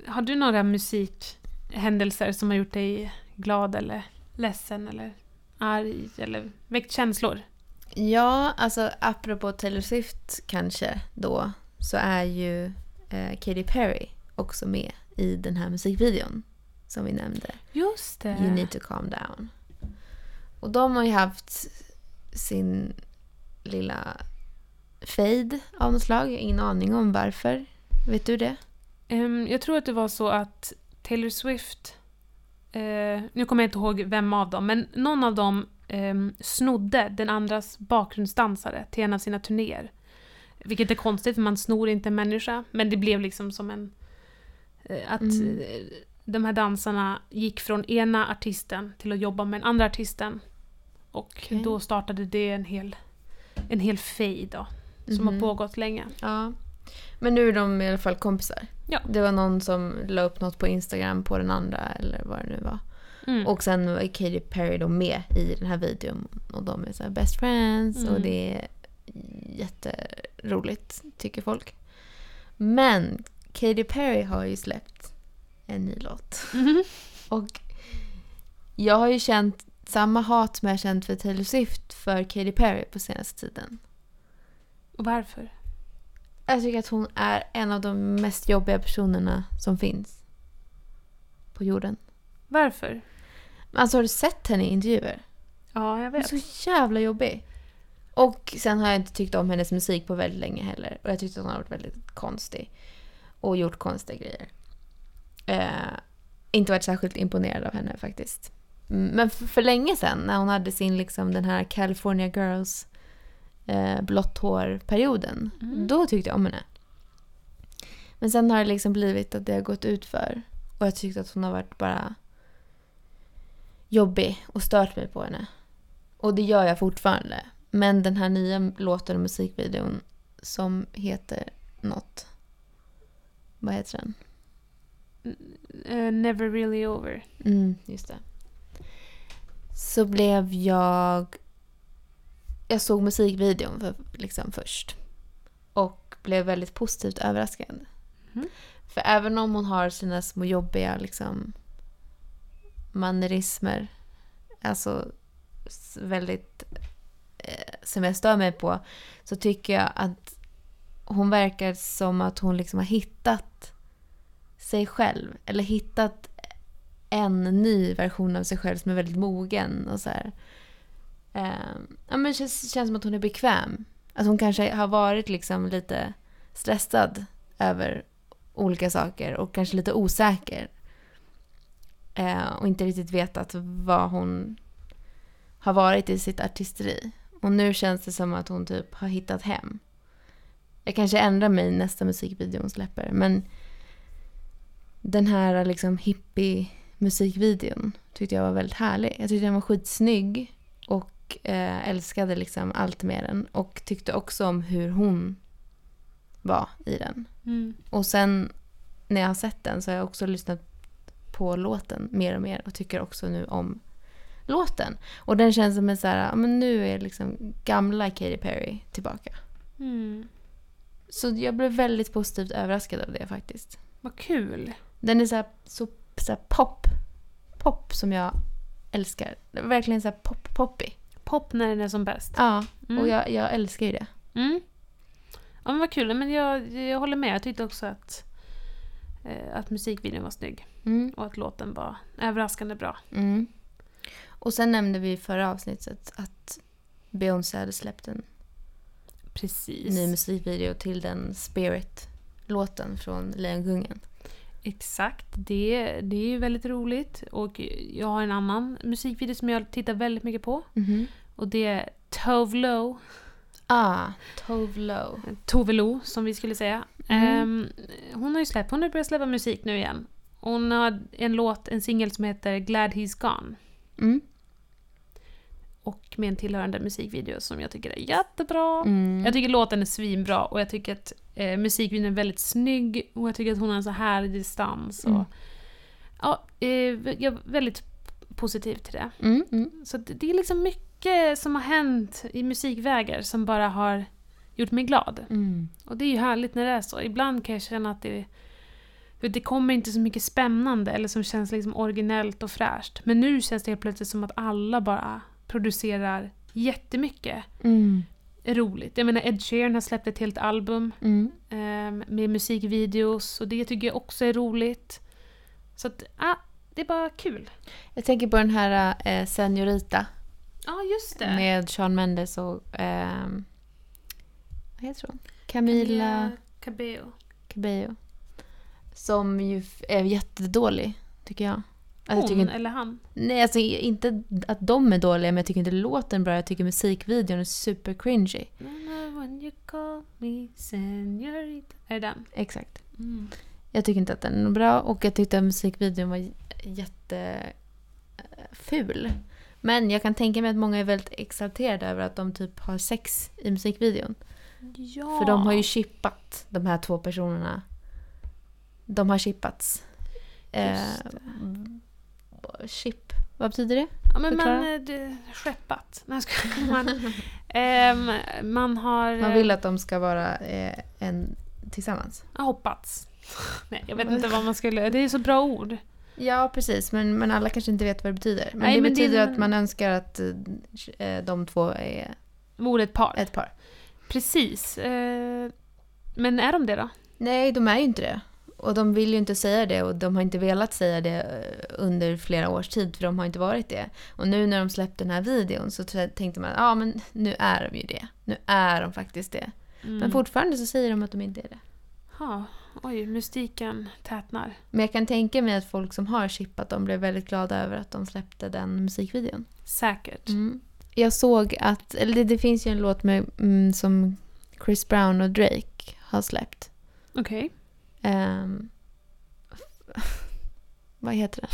Har du några musikhändelser som har gjort dig glad eller ledsen eller arg eller väckt känslor? Ja, alltså apropå Taylor Swift kanske då, så är ju eh, Katy Perry också med i den här musikvideon som vi nämnde. Just det. You need to calm down. Och de har ju haft sin lilla fade av något slag. Jag har ingen aning om varför. Vet du det? Ehm, jag tror att det var så att Taylor Swift, eh, nu kommer jag inte ihåg vem av dem, men någon av dem ehm, snodde den andras bakgrundsdansare till en av sina turnéer. Vilket är konstigt för man snor inte en människa, men det blev liksom som en... Eh, att Mm. De här dansarna gick från ena artisten till att jobba med den andra artisten. Och Okej. då startade det en hel, en hel fade då, som Mhm. har pågått länge. Ja. Men nu är de i alla fall kompisar. Ja. Det var någon som la upp något på Instagram på den andra eller vad det nu var. Mm. Och sen var Katy Perry då med i den här videon. Och de är så best friends och Mm. det är jätteroligt tycker folk. Men Katy Perry har ju släppt en ny låt. Mhm. Och jag har ju känt samma hat som jag känt för Taylor Swift för Katy Perry på senaste tiden. Varför? Jag tycker att hon är en av de mest jobbiga personerna som finns på jorden. Varför? Alltså har du sett henne i intervjuer? Ja, jag Hon vet. är så jävla jobbig. Och sen har jag inte tyckt om hennes musik på väldigt länge heller. Och jag tyckte att hon har varit väldigt konstig. Och gjort konstiga grejer. Eh, inte varit särskilt imponerad av henne faktiskt. Mm, Men för, för länge sedan när hon hade sin liksom den här California Girls eh, blått hår-perioden. Mm. Då tyckte jag om henne. Men sen har det liksom blivit att det har gått ut för Och jag tyckte att hon har varit bara jobbig och stört mig på henne. Och det gör jag fortfarande. Men den här nya låten och musikvideon som heter något. Vad heter den? Eh, never really over. Mm, just det. Så blev jag... Jag såg musikvideon för, liksom först. Och blev väldigt positivt överraskad. Mhm. För även om hon har sina små jobbiga liksom, mannerismer, alltså väldigt eh, som jag stör mig på, så tycker jag att hon verkar som att hon liksom har hittat sig själv. Eller hittat en ny version av sig själv som är väldigt mogen och så här. Eh, ja, men det känns, känns som att hon är bekväm. Att hon kanske har varit liksom lite stressad över olika saker och kanske lite osäker. Eh, och inte riktigt vetat vad hon har varit i sitt artisteri. Och nu känns det som att hon typ har hittat hem. Jag kanske ändrar mig nästa musikvideo hon släpper, men den här liksom hippie musikvideon tyckte jag var väldigt härlig. Jag tyckte den var skitsnygg och eh, älskade liksom allt med den. Och tyckte också om hur hon var i den. Mm. Och sen när jag har sett den så har jag också lyssnat på låten mer och mer och tycker också nu om låten. Och den känns som en så här, men nu är liksom gamla Katy Perry tillbaka. Mm. Så jag blev väldigt positivt överraskad av det faktiskt. Vad kul. Den är så här, så, så här pop. Pop som jag älskar. Verkligen så här pop-poppy. Pop när den är som bäst. Ja, Mm. och jag, jag älskar ju det. Mm. Ja men vad kul. Men jag, jag håller med. Jag tyckte också att, eh, att musikvideon var snygg. Mm. Och att låten var överraskande bra. Mm. Och sen nämnde vi i förra avsnittet att Beyoncé hade släppt en Precis. ny musikvideo till den Spirit-låten från Lejonkungen. Exakt. Det, det är ju väldigt roligt. Och jag har en annan musikvideo som jag tittar väldigt mycket på. Och det är Tove Lo. Ah, Tove Lo. Tove Lo, som vi skulle säga. Ehm, hon har ju släppt, hon har börjat släppa musik nu igen. Hon har en låt, en singel som heter Glad He's Gone. Mm. Och med en tillhörande musikvideo som jag tycker är jättebra. Mm. Jag tycker låten är svinbra och jag tycker att eh, musikvideon är väldigt snygg och jag tycker att hon har en så härlig distans. Och, Mm. Ja, eh, jag är väldigt positiv till det. Mm, mm. Så det, det är liksom mycket som har hänt i musikvägar som bara har gjort mig glad. Mm. Och det är ju härligt när det är så. Ibland kan jag känna att det, det kommer inte så mycket spännande eller som känns liksom originellt och fräscht. Men nu känns det helt plötsligt som att alla bara producerar jättemycket Mm. roligt. Jag menar Ed Sheeran har släppt ett helt album Mm. ehm, med musikvideos och det tycker jag också är roligt. Så att, ah, det är bara kul. Jag tänker på den här eh, Senorita Ja, just det. med Sean Mendes och... ehm, vad heter hon? Camila Cabello. Cabello. Som ju är jättedålig, tycker jag. Alltså, Hon inte, eller han? nej, alltså inte att de är dåliga, men jag tycker inte låten bra. Jag tycker musikvideon är super cringy. When you call me senorita. Är det den? Exakt. Mm. Jag tycker inte att den är bra och jag tyckte att musikvideon var jätteful. Men jag kan tänka mig att många är väldigt exalterade över att de typ har sex i musikvideon. Ja. För de har ju chippat de här två personerna. De har chippats. Eh, chip, vad betyder det? Ja, men man... Förklara. eh, det- Skeppat. Nej, man, ehm, man har... Man eh, vill att de ska vara eh, en tillsammans. Jag hoppats. Nej, jag vet inte vad man skulle... Det är så bra ord. Ja, precis. Men, men alla kanske inte vet vad det betyder. Men Nej, det men det- betyder att man önskar att eh, de två är Vore ett par. ett par. Precis. Eh, men är de det då? Nej, de är ju inte det. Och de vill ju inte säga det och de har inte velat säga det eh, under flera års tid för de har inte varit det. Och nu när de släppte den här videon så tänkte man ja men nu är de ju det. Nu är de faktiskt det. Mm. Men fortfarande så säger de att de inte är det. Ja, oj, mystiken tätnar. Men jag kan tänka mig att folk som har chippat dem blev väldigt glada över att de släppte den musikvideon. Säkert. Mm. Jag såg att, eller det, det finns ju en låt med, mm, som Chris Brown och Drake har släppt. Okej. Ehm, vad heter den?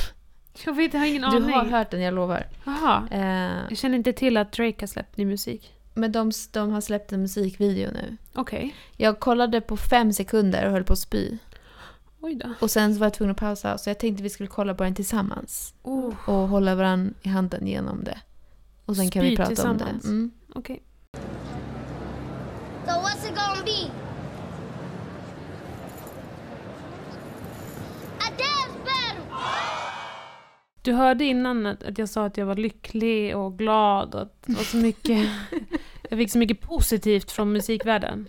Jag vet, jag har ingen Du aning. har hört den, jag lovar. Jaha. Eh, Jag känner inte till att Drake har släppt ny musik. men de, de har släppt en musikvideo nu. Okej. Jag kollade på fem sekunder och höll på att spy. Oj då. Och sen så var jag tvungen att pausa så jag tänkte vi skulle kolla på den tillsammans. Oh, Och hålla varandra i handen genom det. Och sen kan Spy vi prata om tillsammans. det. Mm. okej. So what's it gonna be? A dance battle! Du hörde innan att att jag sa att jag var lycklig och glad och att det var så mycket... jag fick så mycket positivt från musikvärlden.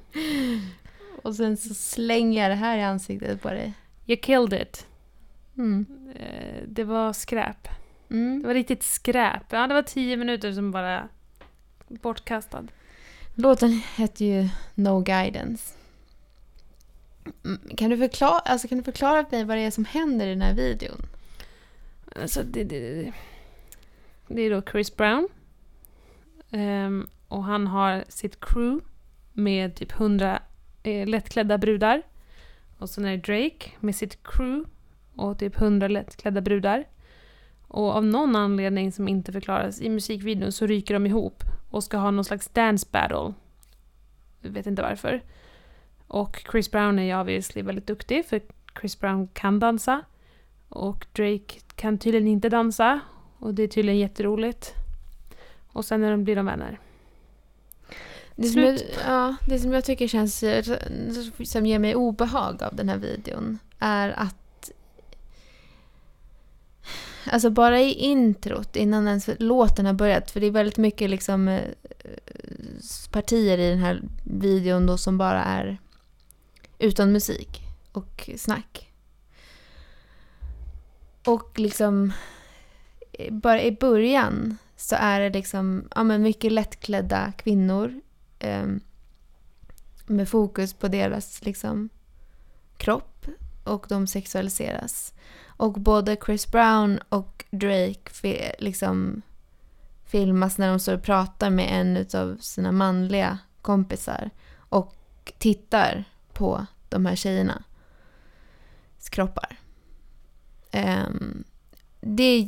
Och sen så slänger jag det här i ansiktet på dig. Jag killed it. Mm. Eh, Det var skräp. Det Mm. var riktigt skräp. Ja, det var tio minuter som bara bortkastad. Låten heter ju No Guidance. Mm, Kan du, förklara, alltså kan du förklara för mig vad det är som händer i den här videon? Alltså, det, det, det, är då Chris Brown. Um, och han har sitt crew med typ 100 eh, lättklädda brudar. Och sen är det Drake med sitt crew och typ 100 lättklädda brudar. Och av någon anledning som inte förklaras i musikvideon så ryker de ihop och ska ha någon slags dance battle. Jag vet inte varför. Och Chris Brown är ju obviously väldigt duktig för Chris Brown kan dansa. Och Drake kan tydligen inte dansa. Och det är tydligen jätteroligt. Och sen när de blir de vänner. Det som, jag, ja, det som jag tycker känns, som ger mig obehag av den här videon är att Alltså bara i introt, innan ens låten har börjat, för det är väldigt mycket liksom eh, partier i den här videon då som bara är utan musik och snack. Och liksom bara i början så är det liksom ja, men mycket lättklädda kvinnor eh, med fokus på deras liksom kropp och de sexualiseras. Och både Chris Brown och Drake fi- liksom filmas när de står och pratar med en av sina manliga kompisar och tittar på de här tjejernas kroppar. Ehm, det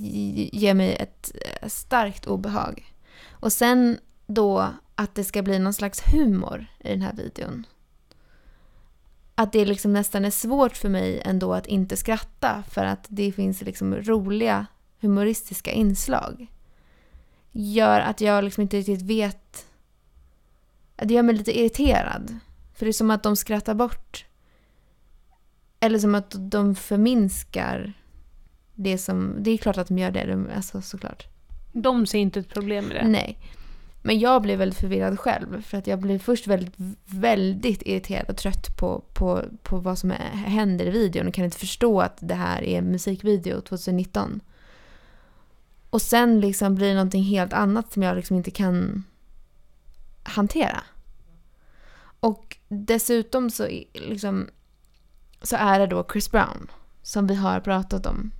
ger mig ett eh, starkt obehag. Och sen då att det ska bli någon slags humor i den här videon. Att det liksom nästan är svårt för mig ändå att inte skratta för att det finns liksom roliga humoristiska inslag. Gör att jag liksom inte riktigt vet... Det gör mig lite irriterad. För det är som att de skrattar bort. Eller som att de förminskar det som... Det är klart att de gör det, de, alltså såklart. De ser inte ett problem med det. Nej. Men jag blev väldigt förvirrad själv. För att jag blev först väldigt, väldigt irriterad och trött på, på, på vad som är, händer i videon och kan inte förstå att det här är en musikvideo 2019. Och sen liksom blir det någonting helt annat som jag liksom inte kan hantera. Och dessutom så, liksom, så är det då Chris Brown som vi har pratat om.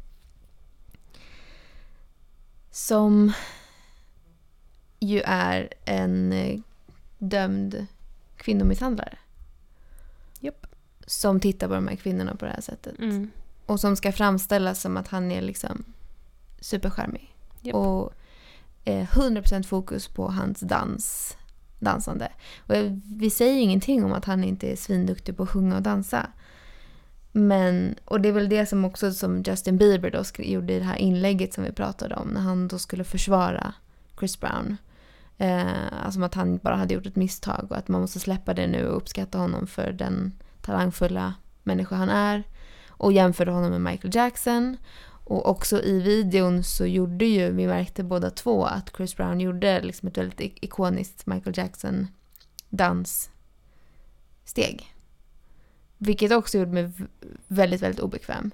Som ju är en eh, dömd kvinnomisshandlare. Japp. Som tittar på de här kvinnorna på det här sättet. Mm. Och som ska framställas som att han är liksom supercharmig. Japp. Och eh, 100% fokus på hans dans, dansande. Och jag- vi säger ingenting om att han inte är svinduktig på att sjunga och dansa. Men, och det är väl det som också som Justin Bieber då skri- gjorde i det här inlägget som vi pratade om. När han då skulle försvara Chris Brown. Eh, alltså att han bara hade gjort ett misstag och att man måste släppa det nu och uppskatta honom för den talangfulla människa han är. Och jämförde honom med Michael Jackson. Och också i videon så gjorde ju, vi märkte båda två att Chris Brown gjorde liksom ett väldigt ikoniskt Michael Jackson danssteg. Vilket också gjorde mig väldigt, väldigt obekväm.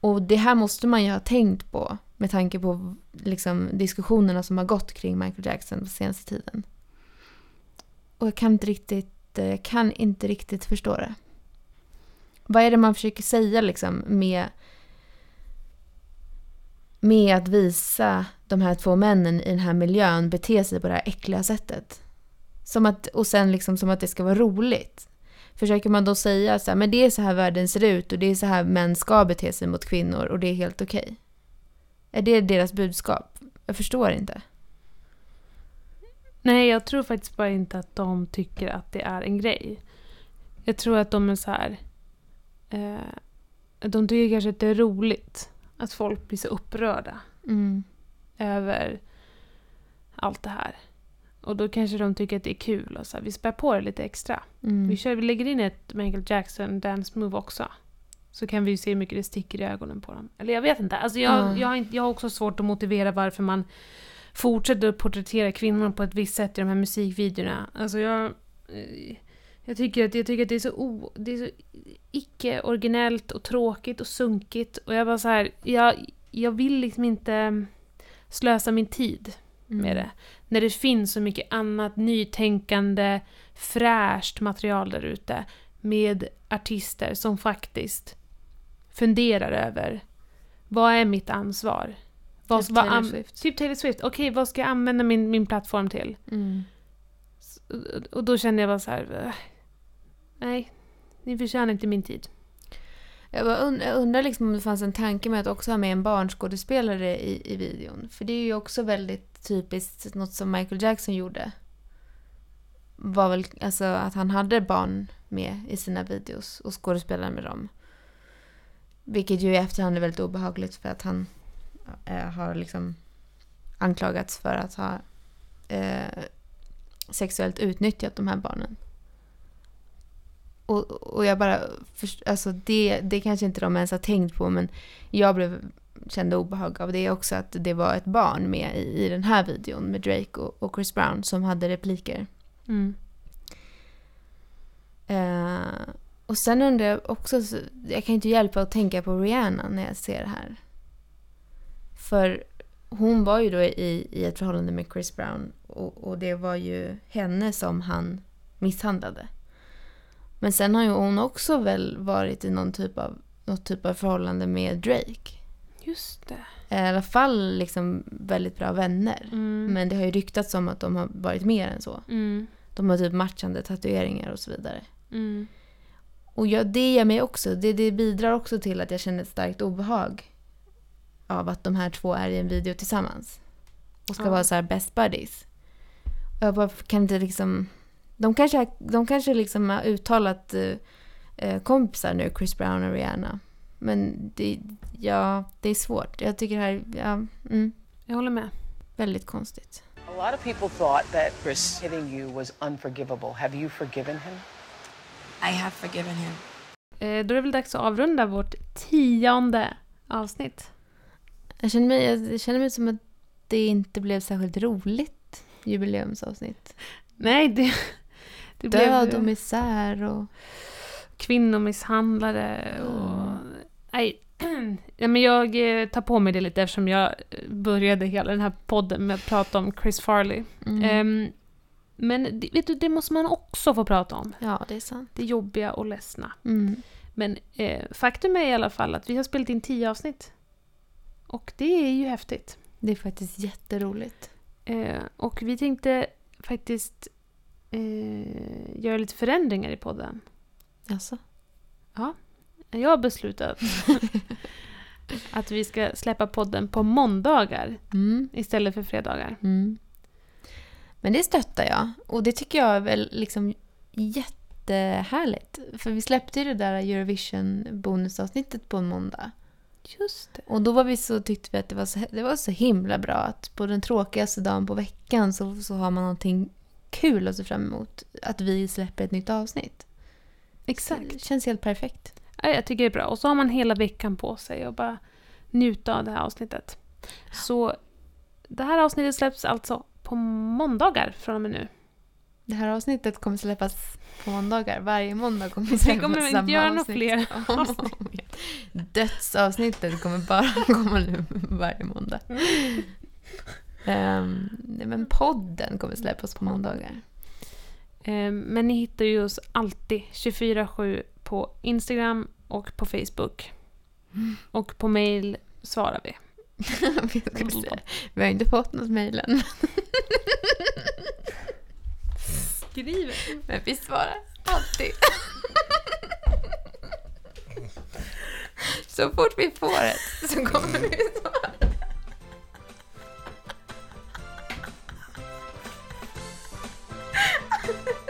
Och det här måste man ju ha tänkt på med tanke på liksom, diskussionerna som har gått kring Michael Jackson på senaste tiden. Och jag kan inte riktigt, eh, kan inte riktigt förstå det. Vad är det man försöker säga liksom med, med att visa de här två männen i den här miljön bete sig på det här äckliga sättet? Som att, och sen liksom som att det ska vara roligt. Försöker man då säga så här, men det är så här världen ser ut och det är så här män ska bete sig mot kvinnor och det är helt okej? Är det deras budskap? Jag förstår inte. Nej, jag tror faktiskt bara inte att de tycker att det är en grej. Jag tror att de är så här... Eh, de tycker kanske att det är roligt att folk blir så upprörda Mm. över allt det här. Och då kanske de tycker att det är kul och så här, vi spär på det lite extra. Mm. Vi, kör, vi lägger in ett Michael Jackson dance move också. Så kan vi ju se hur mycket det sticker i ögonen på dem. Eller jag vet inte. Alltså jag, Ja. jag, har inte, jag har också svårt att motivera varför man fortsätter att porträttera kvinnor på ett visst sätt i de här musikvideorna. Alltså jag... eh, Jag tycker att, jag tycker att det är så, o, det är så icke-originellt och tråkigt och sunkigt. Och jag bara så här, jag, jag vill liksom inte slösa min tid Mm. med det. När det finns så mycket annat nytänkande, fräscht material där ute med artister som faktiskt funderar över vad är mitt ansvar? Vad, Typ vad Taylor Swift. Typ Taylor Swift. Okej, vad ska jag använda min, min plattform till? Mm. Och då känner jag bara så här... Nej, ni förtjänar inte min tid. Jag, und- jag undrar liksom om det fanns en tanke med att också ha med en barnskådespelare i, i videon. För det är ju också väldigt typiskt något som Michael Jackson gjorde. Var väl alltså att han hade barn med i sina videos och skådespelade med dem. Vilket ju i efterhand är väldigt obehagligt för att han äh, har liksom anklagats för att ha äh, sexuellt utnyttjat de här barnen. Och, och jag bara, först- alltså det, det kanske inte de ens har tänkt på men jag blev, kände obehag av det också att det var ett barn med i, i den här videon med Drake och, och Chris Brown som hade repliker. Mm. Eh, och sen undrar jag också, så- jag kan inte hjälpa att tänka på Rihanna när jag ser det här. För hon var ju då i, i ett förhållande med Chris Brown och, och det var ju henne som han misshandlade. Men sen har ju hon också väl varit i någon typ av, något typ av förhållande med Drake. Just det. I alla fall liksom väldigt bra vänner. Mm. Men det har ju ryktats om att de har varit mer än så. Mm. De har typ matchande tatueringar och så vidare. Mm. Och jag, det ger mig också, det, det bidrar också till att jag känner ett starkt obehag av att de här två är i en video tillsammans. och ska Ja. vara så här best buddies. Och jag bara, kan inte liksom... De kanske, de kanske liksom har uttalat eh, eh, kompisar nu, Chris Brown och Rihanna. Men det, ja, det är svårt. Jag tycker det här, ja, mm, Jag håller med. väldigt konstigt. A lot of people thought that Chris hitting you was unforgivable. Have you forgiven him? I have forgiven him. Eh, då är det väl dags att avrunda vårt tionde avsnitt. Jag känner mig, jag känner mig som att det inte blev särskilt roligt jubileumsavsnitt. Nej, det, det Död blev och misär och... kvinnomisshandlare och... Nej, ja, men jag eh, tar på mig det lite eftersom jag eh, började hela den här podden med att prata om Chris Farley. Mm. Ehm, men det, vet du, det måste man också få prata om. ja, det är sant. Det jobbiga och ledsna. Mm. Men eh, faktum är i alla fall att vi har spelat in tio avsnitt. Och det är ju häftigt. Det är faktiskt jätteroligt. Eh, och vi tänkte faktiskt eh, göra lite förändringar i podden. Alltså. Jag har beslutat att vi ska släppa podden på måndagar Mm. istället för fredagar. Mm. Men det stöttar jag. Och det tycker jag är väl liksom jättehärligt. För vi släppte ju det där Eurovision bonusavsnittet på en måndag. Just det. Och då var vi så, tyckte vi att det var så, det var så himla bra att på den tråkigaste dagen på veckan så, så har man någonting kul att se fram emot. Att vi släpper ett nytt avsnitt. Exakt. Det känns helt perfekt. Ja, jag tycker det är bra. Och så har man hela veckan på sig och bara njuta av det här avsnittet. Så det här avsnittet släpps alltså på måndagar från och med nu. Det här avsnittet kommer släppas på måndagar. Varje måndag kommer Vi kommer samma inte göra avsnitt. fler igen. Dödsavsnittet kommer bara komma nu varje måndag. Nej, men podden kommer släppas på måndagar. Eh, Men ni hittar ju oss alltid 24-7 på Instagram och på Facebook. Och på mail svarar vi. Vi vi har inte fått något mejl än. Skriv! Men vi svarar alltid. Så fort vi får ett så kommer vi Ha ha ha!